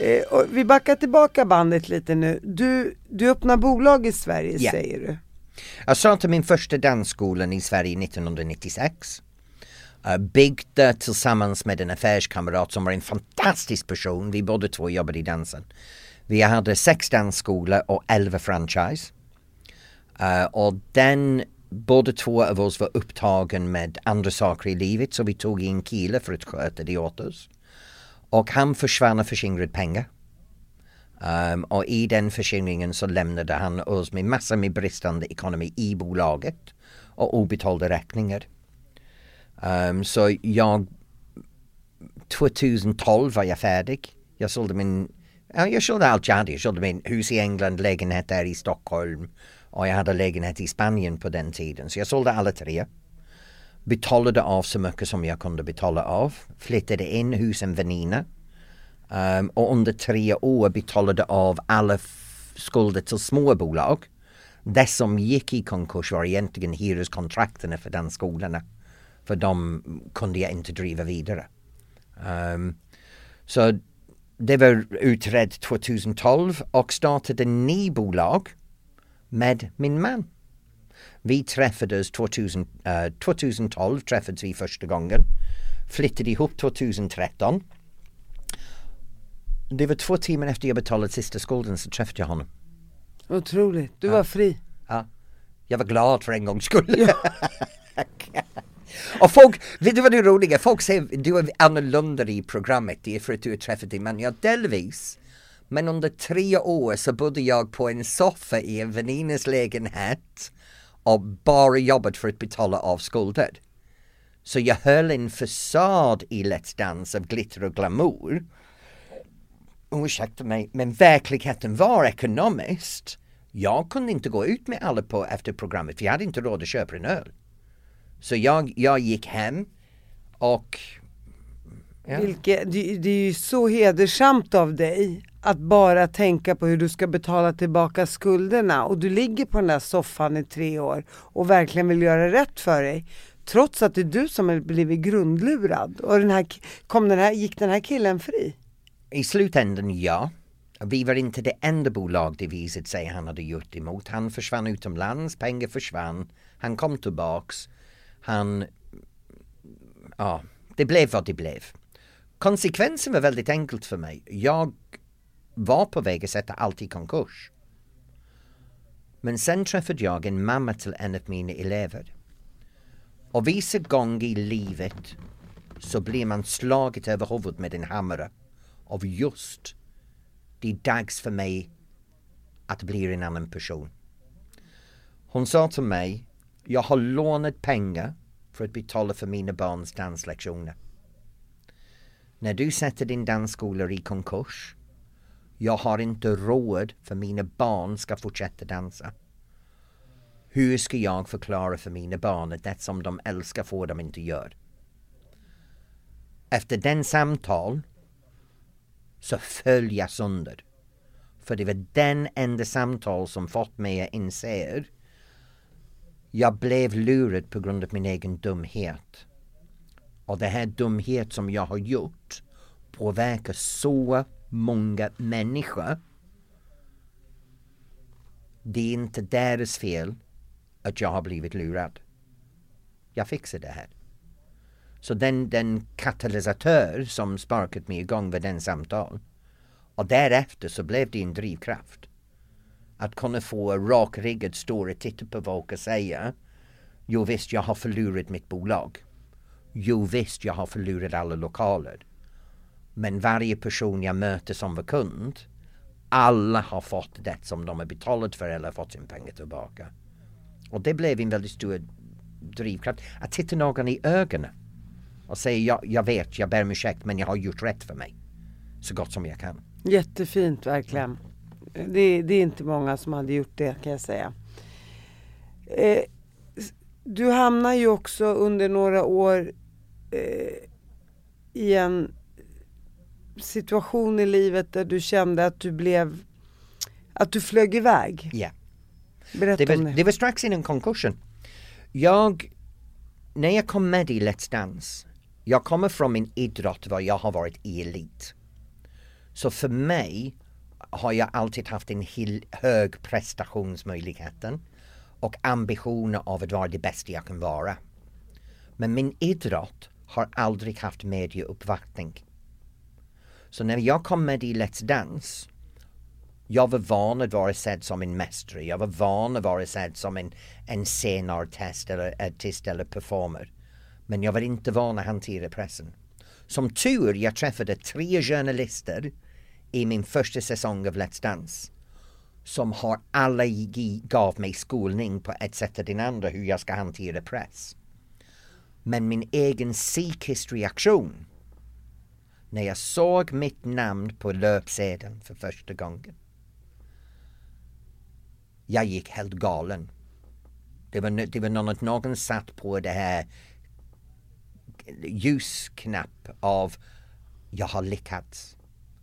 Eh, vi backar tillbaka bandet lite nu. Du, du öppnar bolag i Sverige Ja. säger du. Jag startade min första dansskolan i Sverige 1996. Uh, byggde tillsammans med en affärskamrat som var en fantastisk person. Vi båda två jobbade i dansen. Vi hade sex dansskolor och elva franchise. Uh, och den, båda två av oss var upptagen med andra saker i livet så vi tog in kille för att sköta det åt oss. Och han försvann och förskingrade pengar. Um, och i den förskingringen så lämnade han oss med massor med bristande ekonomi i bolaget och obetalda räkningar. Um, så jag 2012 var jag färdig. Jag sålde min, ja, jag sålde allt jag hade. Jag sålde min hus i England, lägenhet där i Stockholm och jag hade lägenhet i Spanien på den tiden. Så jag sålde alla tre. Betalade av så mycket som jag kunde betala av. Flyttade in hos en väninna. Um, och under tre år betalade av alla skulder till småbolag. Det som gick i konkurs var egentligen hyreskontrakten för den skolorna. För de kunde jag inte driva vidare. Um, så det var utredd 2012 och startade ny bolag med min man. Vi träffades 2000, eh, 2012 träffades vi första gången. Flyttade ihop 2013. Det var två timmar efter jag betalat sista skulden så träffade jag honom. Otroligt, du var fri. Ja. Jag var glad för en gångs skull. Och folk, vet du vad det roliga? Folk säger du är annorlunda i programmet, det är för att du har träffat din man. Ja, delvis. Men under tre år så bodde jag på en soffa i en väninnas lägenhet och bara jobbat för att betala av skulder. Så jag höll en fasad i Let's Dance av glitter och glamour. Ursäkta mig, men verkligheten var ekonomiskt. Jag kunde inte gå ut med alla på efter programmet för jag hade inte råd att köpa en öl. Så jag, jag gick hem och... Ja. Vilke, det, det är ju så hedersamt av dig att bara tänka på hur du ska betala tillbaka skulderna och du ligger på den där soffan i tre år och verkligen vill göra rätt för dig. Trots att det är du som har blivit grundlurad. Och den här, kom den här, gick den här killen fri? I slutändan ja. Vi var inte det enda bolag det visade sig han hade gjort emot. Han försvann utomlands, pengar försvann, han kom tillbaks. Han... Ja, det blev vad det blev. Konsekvensen var väldigt enkelt för mig. Jag var på väg att sätta allt i konkurs. Men sen träffade jag en mamma till en av mina elever. Och vissa gånger i livet så blir man slaget över huvudet med en hammare av just det är dags för mig att bli en annan person. Hon sa till mig, jag har lånat pengar för att betala för mina barns danslektioner. När du sätter din dansskola i konkurs, jag har inte råd för mina barn ska fortsätta dansa. Hur ska jag förklara för mina barn att det som de älskar får de inte göra? Efter den samtal så föll jag sönder. För det var den enda samtal som fått mig att inse jag blev lurad på grund av min egen dumhet. Och det här dumhet som jag har gjort påverkar så många människor. Det är inte deras fel att jag har blivit lurad. Jag fixar det här. Så den, den katalysatör som sparkat mig igång var den samtal. Och därefter så blev det en drivkraft. Att kunna få rakryggad stå och titta på folk och säga Jo visst, jag har förlorat mitt bolag. Jo visst, jag har förlorat alla lokaler. Men varje person jag möter som var kund, alla har fått det som de har betalat för eller fått sin pengar tillbaka. Och det blev en väldigt stor drivkraft. Att titta någon i ögonen och säga jag, jag vet, jag ber om ursäkt men jag har gjort rätt för mig. Så gott som jag kan. Jättefint verkligen. Det, det är inte många som hade gjort det kan jag säga. Eh, du hamnar ju också under några år eh, i en situation i livet där du kände att du blev att du flög iväg. Ja. Berätta Det om var, det. det var strax innan konkursen. Jag, när jag kom med i Let's Dance, jag kommer från en idrott där jag har varit i elit. Så för mig har jag alltid haft en hög prestationsmöjligheten och ambitioner av att vara det bästa jag kan vara. Men min idrott har aldrig haft medieuppvaktning. Så när jag kom med i Let's Dance jag var van att vara sedd som en mästare. Jag var van att vara sedd som en, en scenartist eller artist eller performer. Men jag var inte van att hantera pressen. Som tur jag träffade tre journalister i min första säsong av Let's Dance som har alla gav mig skolning på ett sätt eller det andra hur jag ska hantera press. Men min egen psykisk reaktion när jag såg mitt namn på löpsedeln för första gången. Jag gick helt galen. Det var, det var någon, någon satt på det här ljusknapp av jag har lyckats.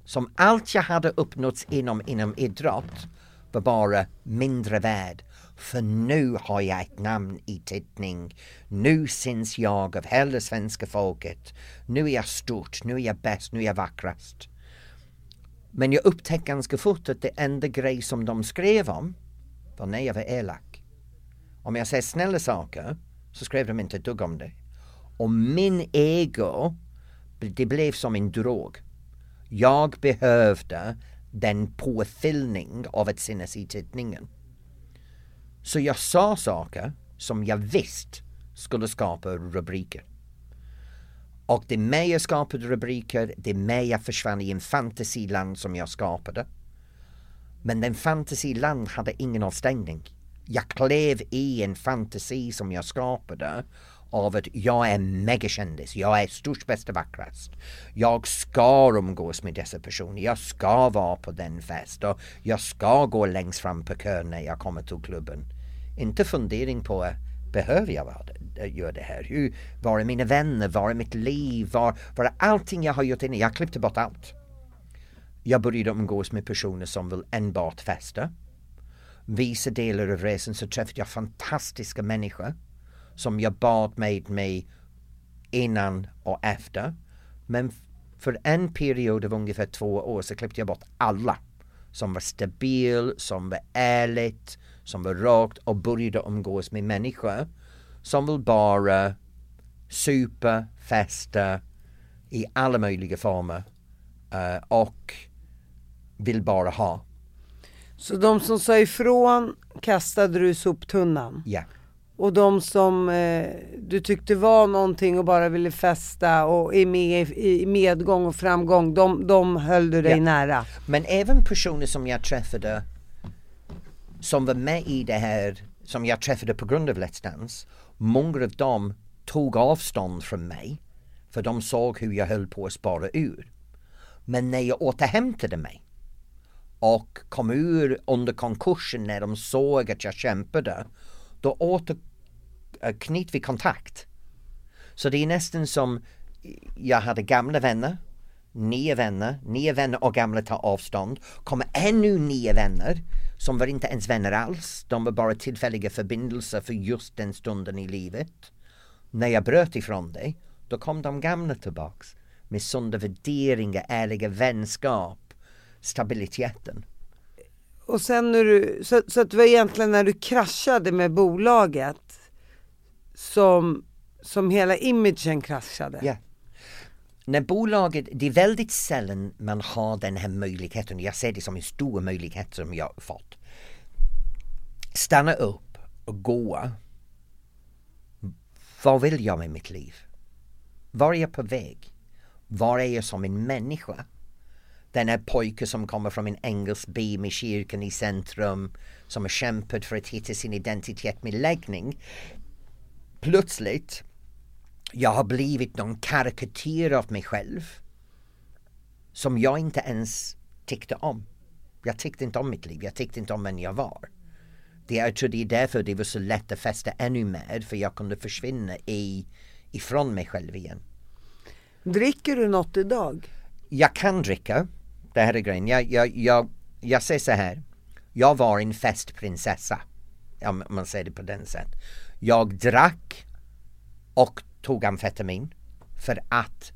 Som allt jag hade uppnått inom, inom idrott var bara mindre värd. För nu har jag ett namn i tidning. Nu syns jag av hela svenska folket. Nu är jag stort, nu är jag bäst, nu är jag vackrast. Men jag upptäckte ganska fort att det enda grej som de skrev om var när jag var elak. Om jag säger snälla saker så skrev de inte ett dugg om det. Och min ego, det blev som en drog. Jag behövde den påfyllning av ett sinnes i tidningen. Så jag sa saker som jag visste skulle skapa rubriker. Och det mer jag skapade rubriker, det mer jag försvann i en fantasiland som jag skapade. Men den fantasiland hade ingen avstängning. Jag klev i en fantasi som jag skapade av att jag är megakändis, jag är störst, bäst och vackrast. Jag ska umgås med dessa personer, jag ska vara på den fest och jag ska gå längst fram på kön när jag kommer till klubben. Inte fundering på behöver jag göra det här? Hur, var är mina vänner? Var är mitt liv? Var, var är allting jag har gjort innan? Jag klippte bort allt. Jag började umgås med personer som vill enbart festa. Vissa delar av resan så träffade jag fantastiska människor som jag bad med mig innan och efter. Men för en period av ungefär två år så klippte jag bort alla som var stabil, som var ärligt, som var rakt och började umgås med människor som vill bara supa, festa i alla möjliga former uh, och vill bara ha. Så de som sa ifrån kastade du i soptunnan? Ja. Och de som eh, du tyckte var någonting och bara ville festa och är med i medgång och framgång, de, de höll du dig ja. nära? Men även personer som jag träffade som var med i det här, som jag träffade på grund av Let's Dance, många av dem tog avstånd från mig för de såg hur jag höll på att spara ur. Men när jag återhämtade mig och kom ur under konkursen när de såg att jag kämpade, då Eh, Knyt vi kontakt. Så det är nästan som jag hade gamla vänner, nya vänner, nya vänner och gamla tar avstånd, kommer ännu nya vänner som var inte ens vänner alls, de var bara tillfälliga förbindelser för just den stunden i livet. När jag bröt ifrån det, då kom de gamla tillbaks med sunda värderingar, ärliga vänskap, stabiliteten. Och sen när du, så, så att det var egentligen när du kraschade med bolaget som, som hela imagen kraschade? Ja. När bolaget, det är väldigt sällan man har den här möjligheten, jag ser det som en stor möjlighet som jag fått. Stanna upp och gå. Vad vill jag med mitt liv? Var är jag på väg? Var är jag som en människa? Den här pojken som kommer från en engelsk by med kyrkan i centrum som har kämpat för att hitta sin identitet med läggning. Plötsligt, jag har blivit någon karikatyr av mig själv som jag inte ens tyckte om. Jag tyckte inte om mitt liv, jag tyckte inte om vem jag var. Det, jag tror det är därför det var så lätt att fästa ännu mer, för jag kunde försvinna i, ifrån mig själv igen. Dricker du något idag? Jag kan dricka, det här är grejen. Jag, jag, jag, jag säger så här. Jag var en festprinsessa. Om man säger det på den sätt. Jag drack och tog amfetamin för att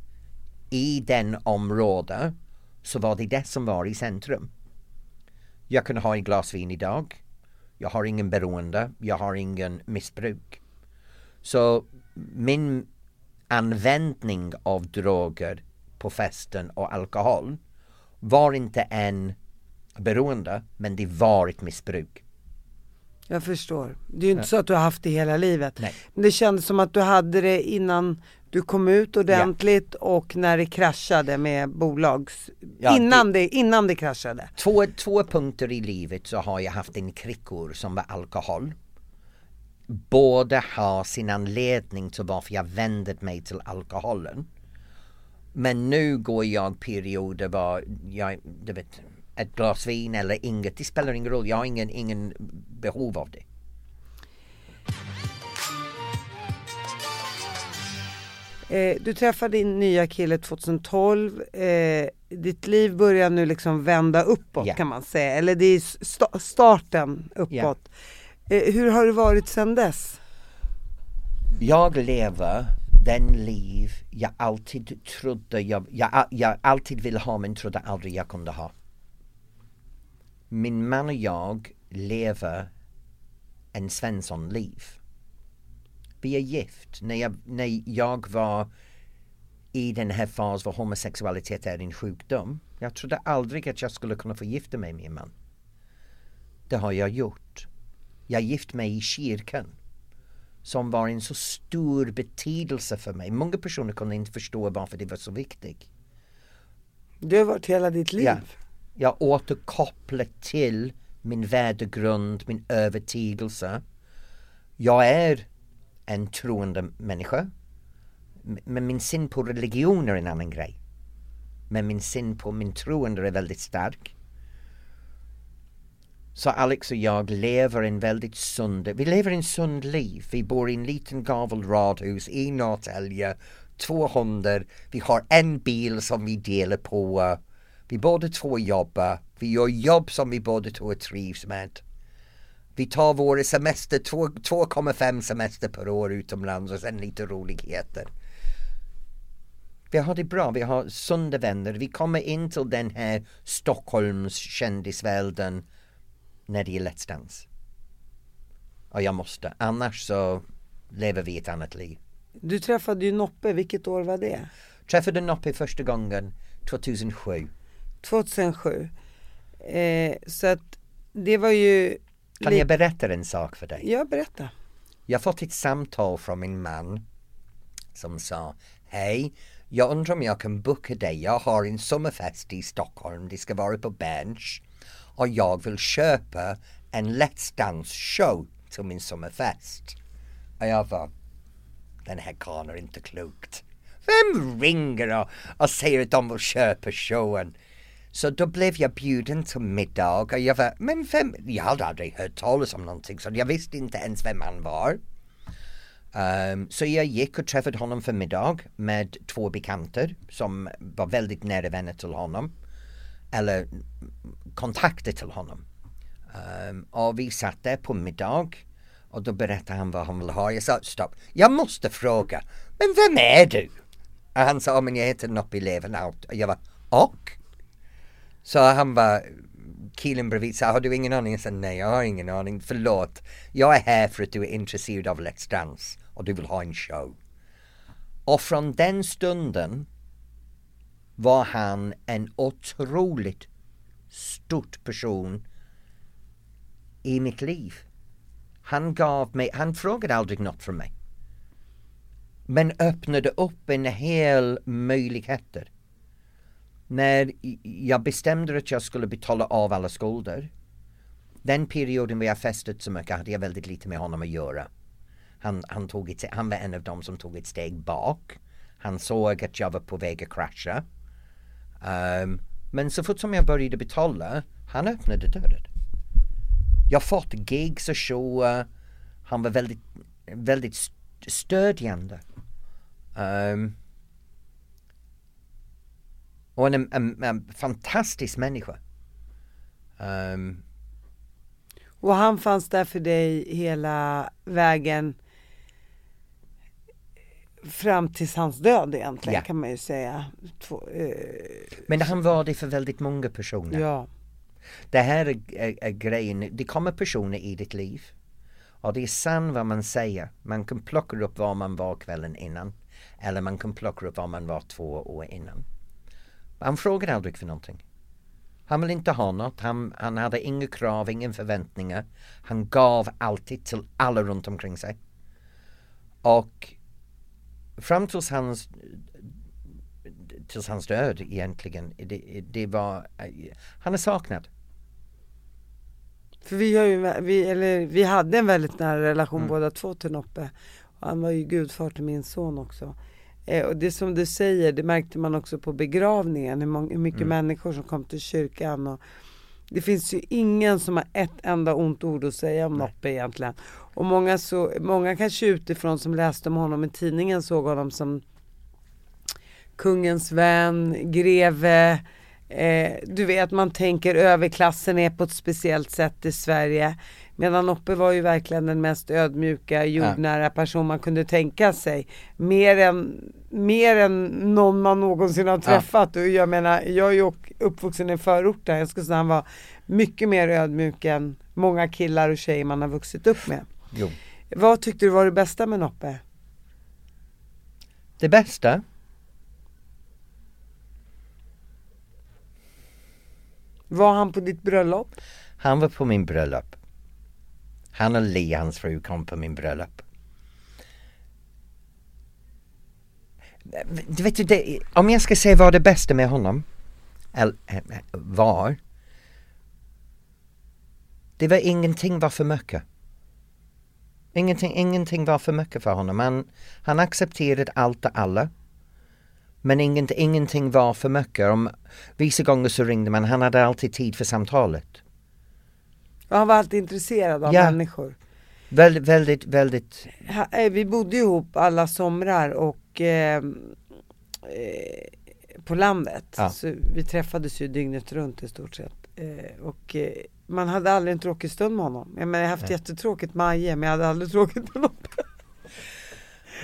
i den område så var det det som var i centrum. Jag kunde ha ett glas vin idag. Jag har ingen beroende, jag har ingen missbruk. Så min användning av droger på festen och alkohol var inte en beroende, men det var ett missbruk. Jag förstår. Det är ju inte så att du har haft det hela livet. Nej. Men det kändes som att du hade det innan du kom ut ordentligt och när det kraschade med bolags... Ja, innan, det... innan det kraschade. Två, två punkter i livet så har jag haft en krickor som var alkohol. Båda har sin anledning till varför jag vände mig till alkoholen. Men nu går jag perioder var jag, du vet, ett glas vin eller inget, det spelar ingen roll. Jag har ingen, ingen behov av det. Eh, du träffade din nya kille 2012. Eh, ditt liv börjar nu liksom vända uppåt Ja. kan man säga. Eller det är sta- starten uppåt. Eh, hur har det varit sedan dess? Jag lever den liv jag alltid trodde jag, jag, jag alltid ville ha men trodde aldrig jag kunde ha. Min man och jag lever en Svensson-liv. Vi är gift. När jag, när jag var i den här fasen var homosexualitet är en sjukdom. Jag trodde aldrig att jag skulle kunna få gifta mig med min man. Det har jag gjort. Jag gift mig i kyrkan som var en så stor betydelse för mig. Många personer kunde inte förstå varför det var så viktigt. Det har varit hela ditt liv. Ja. Jag återkopplar till min värdegrund, min övertygelse. Jag är en troende människa. Men min syn på religion är en annan grej. Men min syn på min troende är väldigt stark. Så Alex och jag lever en väldigt sund, vi lever en sund liv. Vi bor i en liten gavelradhus i Norrtälje, två hundar, vi har en bil som vi delar på. Vi båda två jobbar, vi gör jobb som vi båda två trivs med. Vi tar våra semester, två- 2,5 semester per år utomlands och sen lite roligheter. Vi har det bra, vi har sunda vänner. Vi kommer in till den här Stockholms kändisvärlden när det är Let's Dance. Och jag måste, annars så lever vi ett annat liv. Du träffade ju Noppe, vilket år var det? Träffade Noppe första gången 2007. 2007. Eh, så att det var ju... Kan jag berätta en sak för dig? Ja, berätta. Jag har fått ett samtal från min man som sa Hej, jag undrar om jag kan boka dig. Jag har en sommarfest i Stockholm. Det ska vara på Bench. Och jag vill köpa en Let's Dance show till min sommarfest. Och jag var den här karln är inte klokt. Vem ringer och, och säger att de vill köpa showen? Så då blev jag bjuden till middag och jag var, men vem, jag hade aldrig hört talas om någonting så jag visste inte ens vem han var. Um, så jag gick och träffade honom för middag med två bekanter som var väldigt nära vänner till honom. Eller kontakter till honom. Um, och vi satt där på middag och då berättade han vad han ville ha. Jag sa stopp, jag måste fråga, men vem är du? Och han sa, men jag heter Noppi Levenhout. Och jag var, och? Så han var, killen bredvid sa, har du ingen aning? Jag sa, nej jag har ingen aning, förlåt. Jag är här för att du är intresserad av Let's Dance och du vill ha en show. Och från den stunden var han en otroligt stort person i mitt liv. Han gav mig, han frågade aldrig något från mig. Men öppnade upp en hel möjligheter. När jag bestämde att jag skulle betala av alla skulder. Den perioden vi har festat så mycket hade jag väldigt lite med honom att göra. Han, han, tog ett, han var en av dem som tog ett steg bak. Han såg att jag var på väg att krascha. Um, men så fort som jag började betala, han öppnade dörren. Jag fått gigs och shower. Han var väldigt, väldigt stödjande. Um, och en, en, en fantastisk människa. Ehm, Och han fanns där för dig hela vägen fram tills hans död egentligen Ja. kan man ju säga. Två, eh, Men han var det för väldigt många personer. ja. Det här är, är, är grejen, det kommer personer i ditt liv och det är sant vad man säger. Man kan plocka upp var man var kvällen innan eller man kan plocka upp var man var två år innan. Han frågade aldrig för någonting. Han vill inte ha något, han, han hade inga krav, inga förväntningar. Han gav alltid till alla runt omkring sig. Och fram tills hans tills hans död egentligen, det, det var, han är saknad. För vi, har ju, vi, eller, vi hade en väldigt nära relation Mm. båda två till Noppe. Han var ju gudfar till min son också. Eh, och det som du säger, det märkte man också på begravningen. Hur, många, hur mycket Mm. människor som kom till kyrkan. Och det finns ju ingen som har ett enda ont ord att säga om Noppe egentligen. Och många, så, många kanske utifrån som läste om honom i tidningen såg honom som kungens vän, greve. Eh, du vet man tänker överklassen är på ett speciellt sätt i Sverige. Medan Oppe var ju verkligen den mest ödmjuka, jordnära person man kunde tänka sig. Mer än, mer än någon man någonsin har träffat. Och jag menar, jag är ju uppvuxen i förorten. Jag skulle säga han var mycket mer ödmjuk än många killar och tjejer man har vuxit upp med. Jo. Vad tyckte du var det bästa med Noppe? Det bästa? Var han på ditt bröllop? Han var på min bröllop. Han och Li, hans fru, kom på min bröllop. Du vet, du, det, om jag ska säga vad det bästa med honom eh, var. Det var ingenting var för mycket. Ingenting, ingenting var för mycket för honom. Han, han accepterade allt och alla. Men ingenting, ingenting var för mycket. Om, vissa gånger så ringde man, han hade alltid tid för samtalet. Och han var alltid intresserad av Ja. människor. Väldigt, väldigt, väldigt, eh, Vi bodde ihop alla somrar och eh, eh, på landet. Ja. Så vi träffades ju dygnet runt i stort sett. Eh, och eh, man hade aldrig en tråkig stund med honom. Jag, menar, jag har haft Nej. jättetråkigt med Aje men jag hade aldrig tråkigt med honom.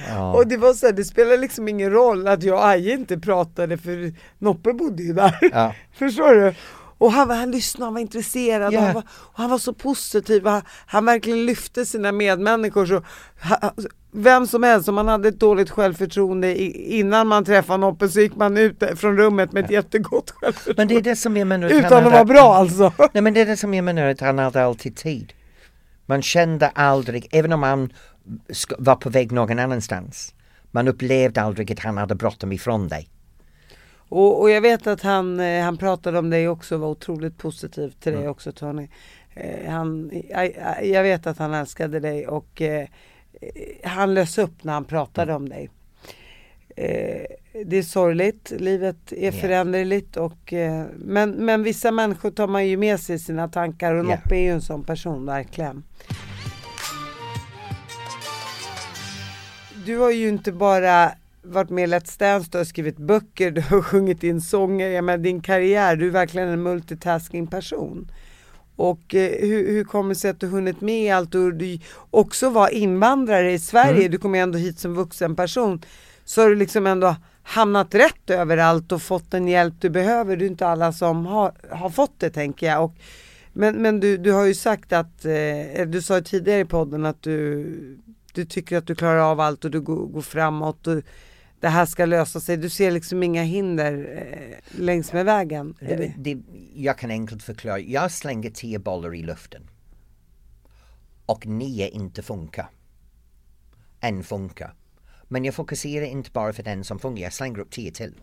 ja. Och det var så här, det spelar liksom ingen roll att jag och Aje inte pratade för Noppe bodde ju där. Ja. Förstår du? Och han, han lyssnade, han var intresserad Ja. och, han var, och han var så positiv. Han, han verkligen lyfte sina medmänniskor. Så, ha, vem som helst, om man hade ett dåligt självförtroende i, innan man träffade Noppe så gick man ut från rummet med ett jättegott självförtroende. Men det är det som att han Utan att hade- vara bra alltså. Nej men det är det som jag menar att han hade alltid tid. Man kände aldrig, även om han var på väg någon annanstans. Man upplevde aldrig att han hade bråttom ifrån dig. Och, och jag vet att han, eh, han pratade om dig också och var otroligt positiv till dig Mm. också Tony. Eh, han, jag, jag vet att han älskade dig och eh, eh, han lös upp när han pratade om dig. Eh, det är sorgligt, livet är föränderligt och eh, men, men vissa människor tar man ju med sig i sina tankar och. Noppe är ju en sån person verkligen. Du har ju inte bara varit med i Let's Dance, du har skrivit böcker, du har sjungit in sånger, jag menar din karriär, du är verkligen en multitasking person. Och eh, hur, hur kommer det sig att du hunnit med allt och du också var invandrare i Sverige, Mm. du kom ju ändå hit som vuxen person. Så har du liksom ändå hamnat rätt överallt och fått den hjälp du behöver. Det är inte alla som har, har fått det tänker jag. Och, men men du, du har ju sagt att, eh, du sa ju tidigare i podden att du, du tycker att du klarar av allt och du går, går framåt. Och, det här ska lösa sig. Du ser liksom inga hinder eh, längs med vägen. Det- det, jag kan enkelt förklara, jag slänger tio bollar i luften. Och nio inte funkar. En funkar. Men jag fokuserar inte bara för den som funkar, jag slänger upp tio till.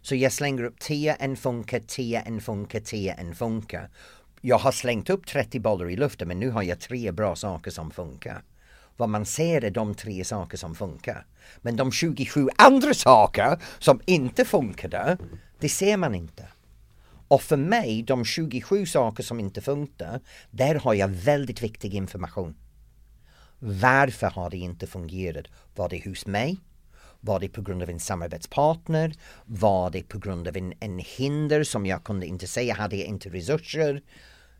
Så jag slänger upp tio, en funkar, tio, en funkar, tio, en funkar. Jag har slängt upp 30 bollar i luften men nu har jag tre bra saker som funkar. Vad man ser är de tre saker som funkar. Men de 27 andra saker som inte funkade, det ser man inte. Och för mig, de 27 saker som inte funkar, där har jag väldigt viktig information. Varför har det inte fungerat? Var det hos mig? Var det på grund av en samarbetspartner? Var det på grund av en, en hinder som jag kunde inte säga? Hade jag inte resurser?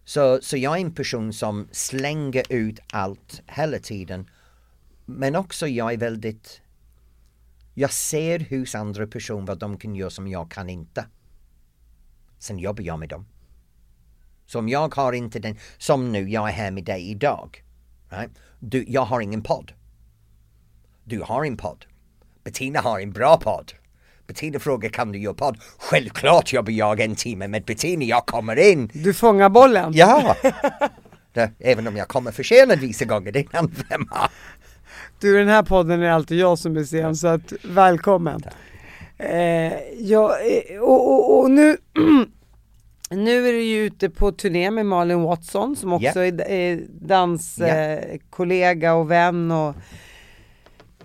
Så, så jag är en person som slänger ut allt hela tiden. Men också jag är väldigt Jag ser hos andra personer vad de kan göra som jag kan inte. Sen jobbar jag med dem. Så om jag har inte den, som nu, jag är här med dig idag. Right? Du, jag har ingen podd. Du har en podd. Bettina har en bra podd. Bettina frågar kan du göra podd? Självklart jobbar jag en timme med Bettina, jag kommer in. Du fångar bollen? Ja! Även om jag kommer försenad vissa gånger, det är en annan femma. Du, den här podden är alltid jag som är sen, så att välkommen. Eh, ja, eh, och, och, och nu, nu är du ju ute på turné med Malin Watson som också Ja. är, är danskollega Ja. eh, och vän och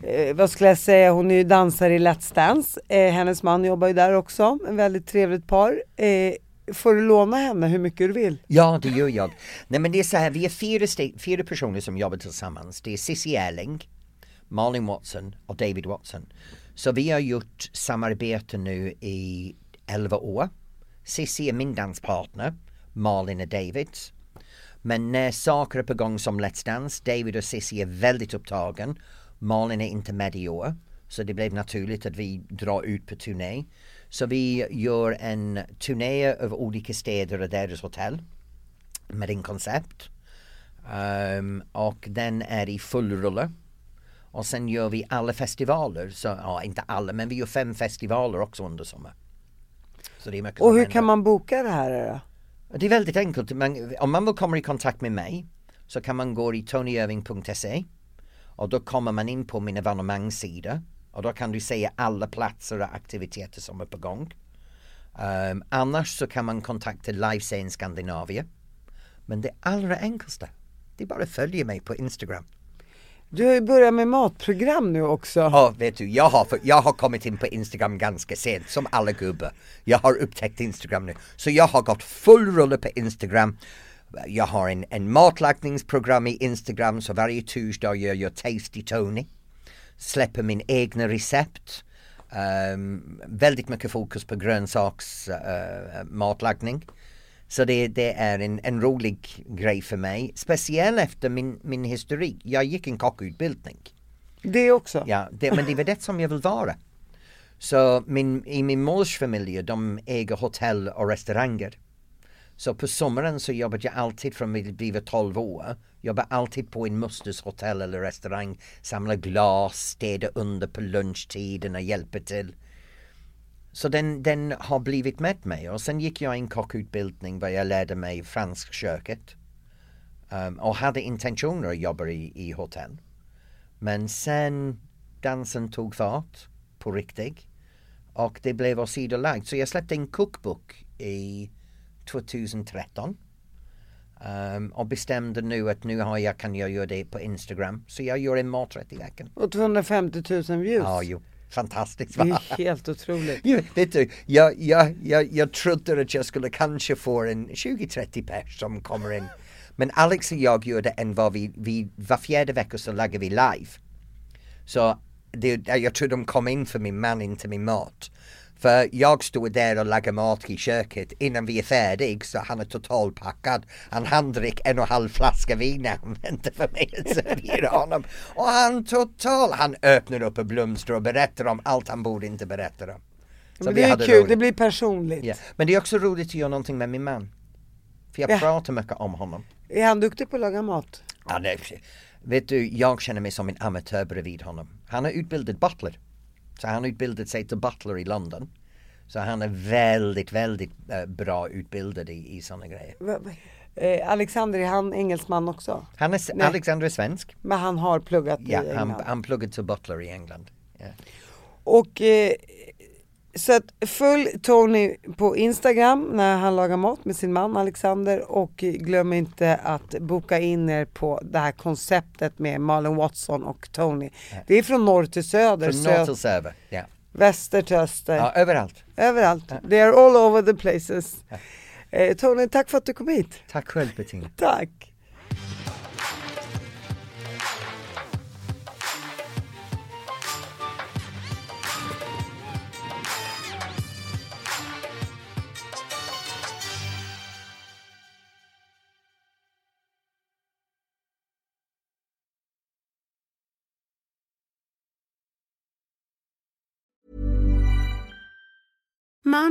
eh, vad skulle jag säga, hon är ju dansare i Let's Dance. Eh, hennes man jobbar ju där också, en väldigt trevligt par. Eh, får du låna henne hur mycket du vill? Ja, det gör jag. Nej men det är så här, vi är fyra, fyra personer som jobbar tillsammans. Det är Cissi Erling, Malin Watson och David Watson. Så vi har gjort samarbete nu i 11 år. Cissi är min danspartner, Malin är Davids. Men när saker är på gång som Let's Dance, David och Cissi är väldigt upptagen. Malin är inte med i år. Så det blev naturligt att vi drar ut på turné. Så vi gör en turné av olika städer och deras hotell. Med en koncept. Ehm, och den är i full rulle. Och sen gör vi alla festivaler. Så, ja, inte alla, men vi gör fem festivaler också under sommar. Så det är mycket Och hur händer. kan man boka det här då? Det är väldigt enkelt. Man, om man vill komma i kontakt med mig så kan man gå i tonyirving.se och då kommer man in på min evenemangssida och då kan du se alla platser och aktiviteter som är på gång. Ehm, annars så kan man kontakta Livescene Skandinavien. Men det allra enklaste, det är bara att följa mig på Instagram. Du har ju börjat med matprogram nu också. Ja, vet du, jag har, jag har kommit in på Instagram ganska sent, som alla gubbar. Jag har upptäckt Instagram nu. Så jag har gått full rulle på Instagram. Jag har en, en matlagningsprogram i Instagram, så varje torsdag gör jag Tasty Tony. Släpper min egna recept. Ehm, väldigt mycket fokus på grönsaks eh, matlagning. Så det, det är en, en rolig grej för mig. Speciellt efter min, min historik. Jag gick en kockutbildning. Det också? Ja, det, men det var det som jag vill vara. Så min, i min mors familj, de äger hotell och restauranger. Så på sommaren så jobbade jag alltid från jag blivit 12 år. Jobbade alltid på en musters hotell eller restaurang. samlar glas, städar under på lunchtiden och hjälper till. Så den, den har blivit med mig och sen gick jag en kockutbildning där jag lärde mig fransk köket. Um, och hade intentioner att jobba i, i hotell. Men sen dansen tog fart på riktigt och det blev åsidolagt. Så jag släppte en cookbook i 2013 um, och bestämde nu att nu har jag, kan jag göra det på Instagram. Så jag gör en maträtt i veckan. Och 250 000 views. Ja, jo, fantastiskt Det va? är helt otroligt. Ja, vet du, jag, jag, jag, jag trodde att jag skulle kanske få en 20-30 pers som kommer in. Men Alex och jag gör det en var vi, vi var fjärde vecka så lägger vi live. Så det, jag tror de kom in för min man, inte min mat. För jag stod där och lagade mat i köket innan vi är färdiga så han är totalpackad. Han handdrick en och en halv flaska vin när han väntar för mig att servera honom. Och han total, han öppnar upp och blomstrar och berättar om allt han borde inte berätta om. Så Men det är kul, roligt. det blir personligt. Ja. Men det är också roligt att göra någonting med min man. För jag Ja. pratar mycket om honom. Är han duktig på att laga mat? Ja, det, vet du, jag känner mig som en amatör bredvid honom. Han är utbildad butler. Så han har utbildat sig till butler i London. Så han är väldigt, väldigt eh, bra utbildad i, i sådana grejer. Eh, Alexander, är han engelsman också? Han är, Nej. Alexander är svensk. Men han har pluggat Ja, i han, England? han pluggade till butler i England. Ja. Och eh, så att följ Tony på Instagram när han lagar mat med sin man Alexander och glöm inte att boka in er på det här konceptet med Malin Watson och Tony. Det är från norr till söder, Från norr till söder. Ja. väster till öster, ja, överallt. överallt. They are all over the places. Eh, Tony, tack för att du kom hit. Tack själv Bettina. Tack.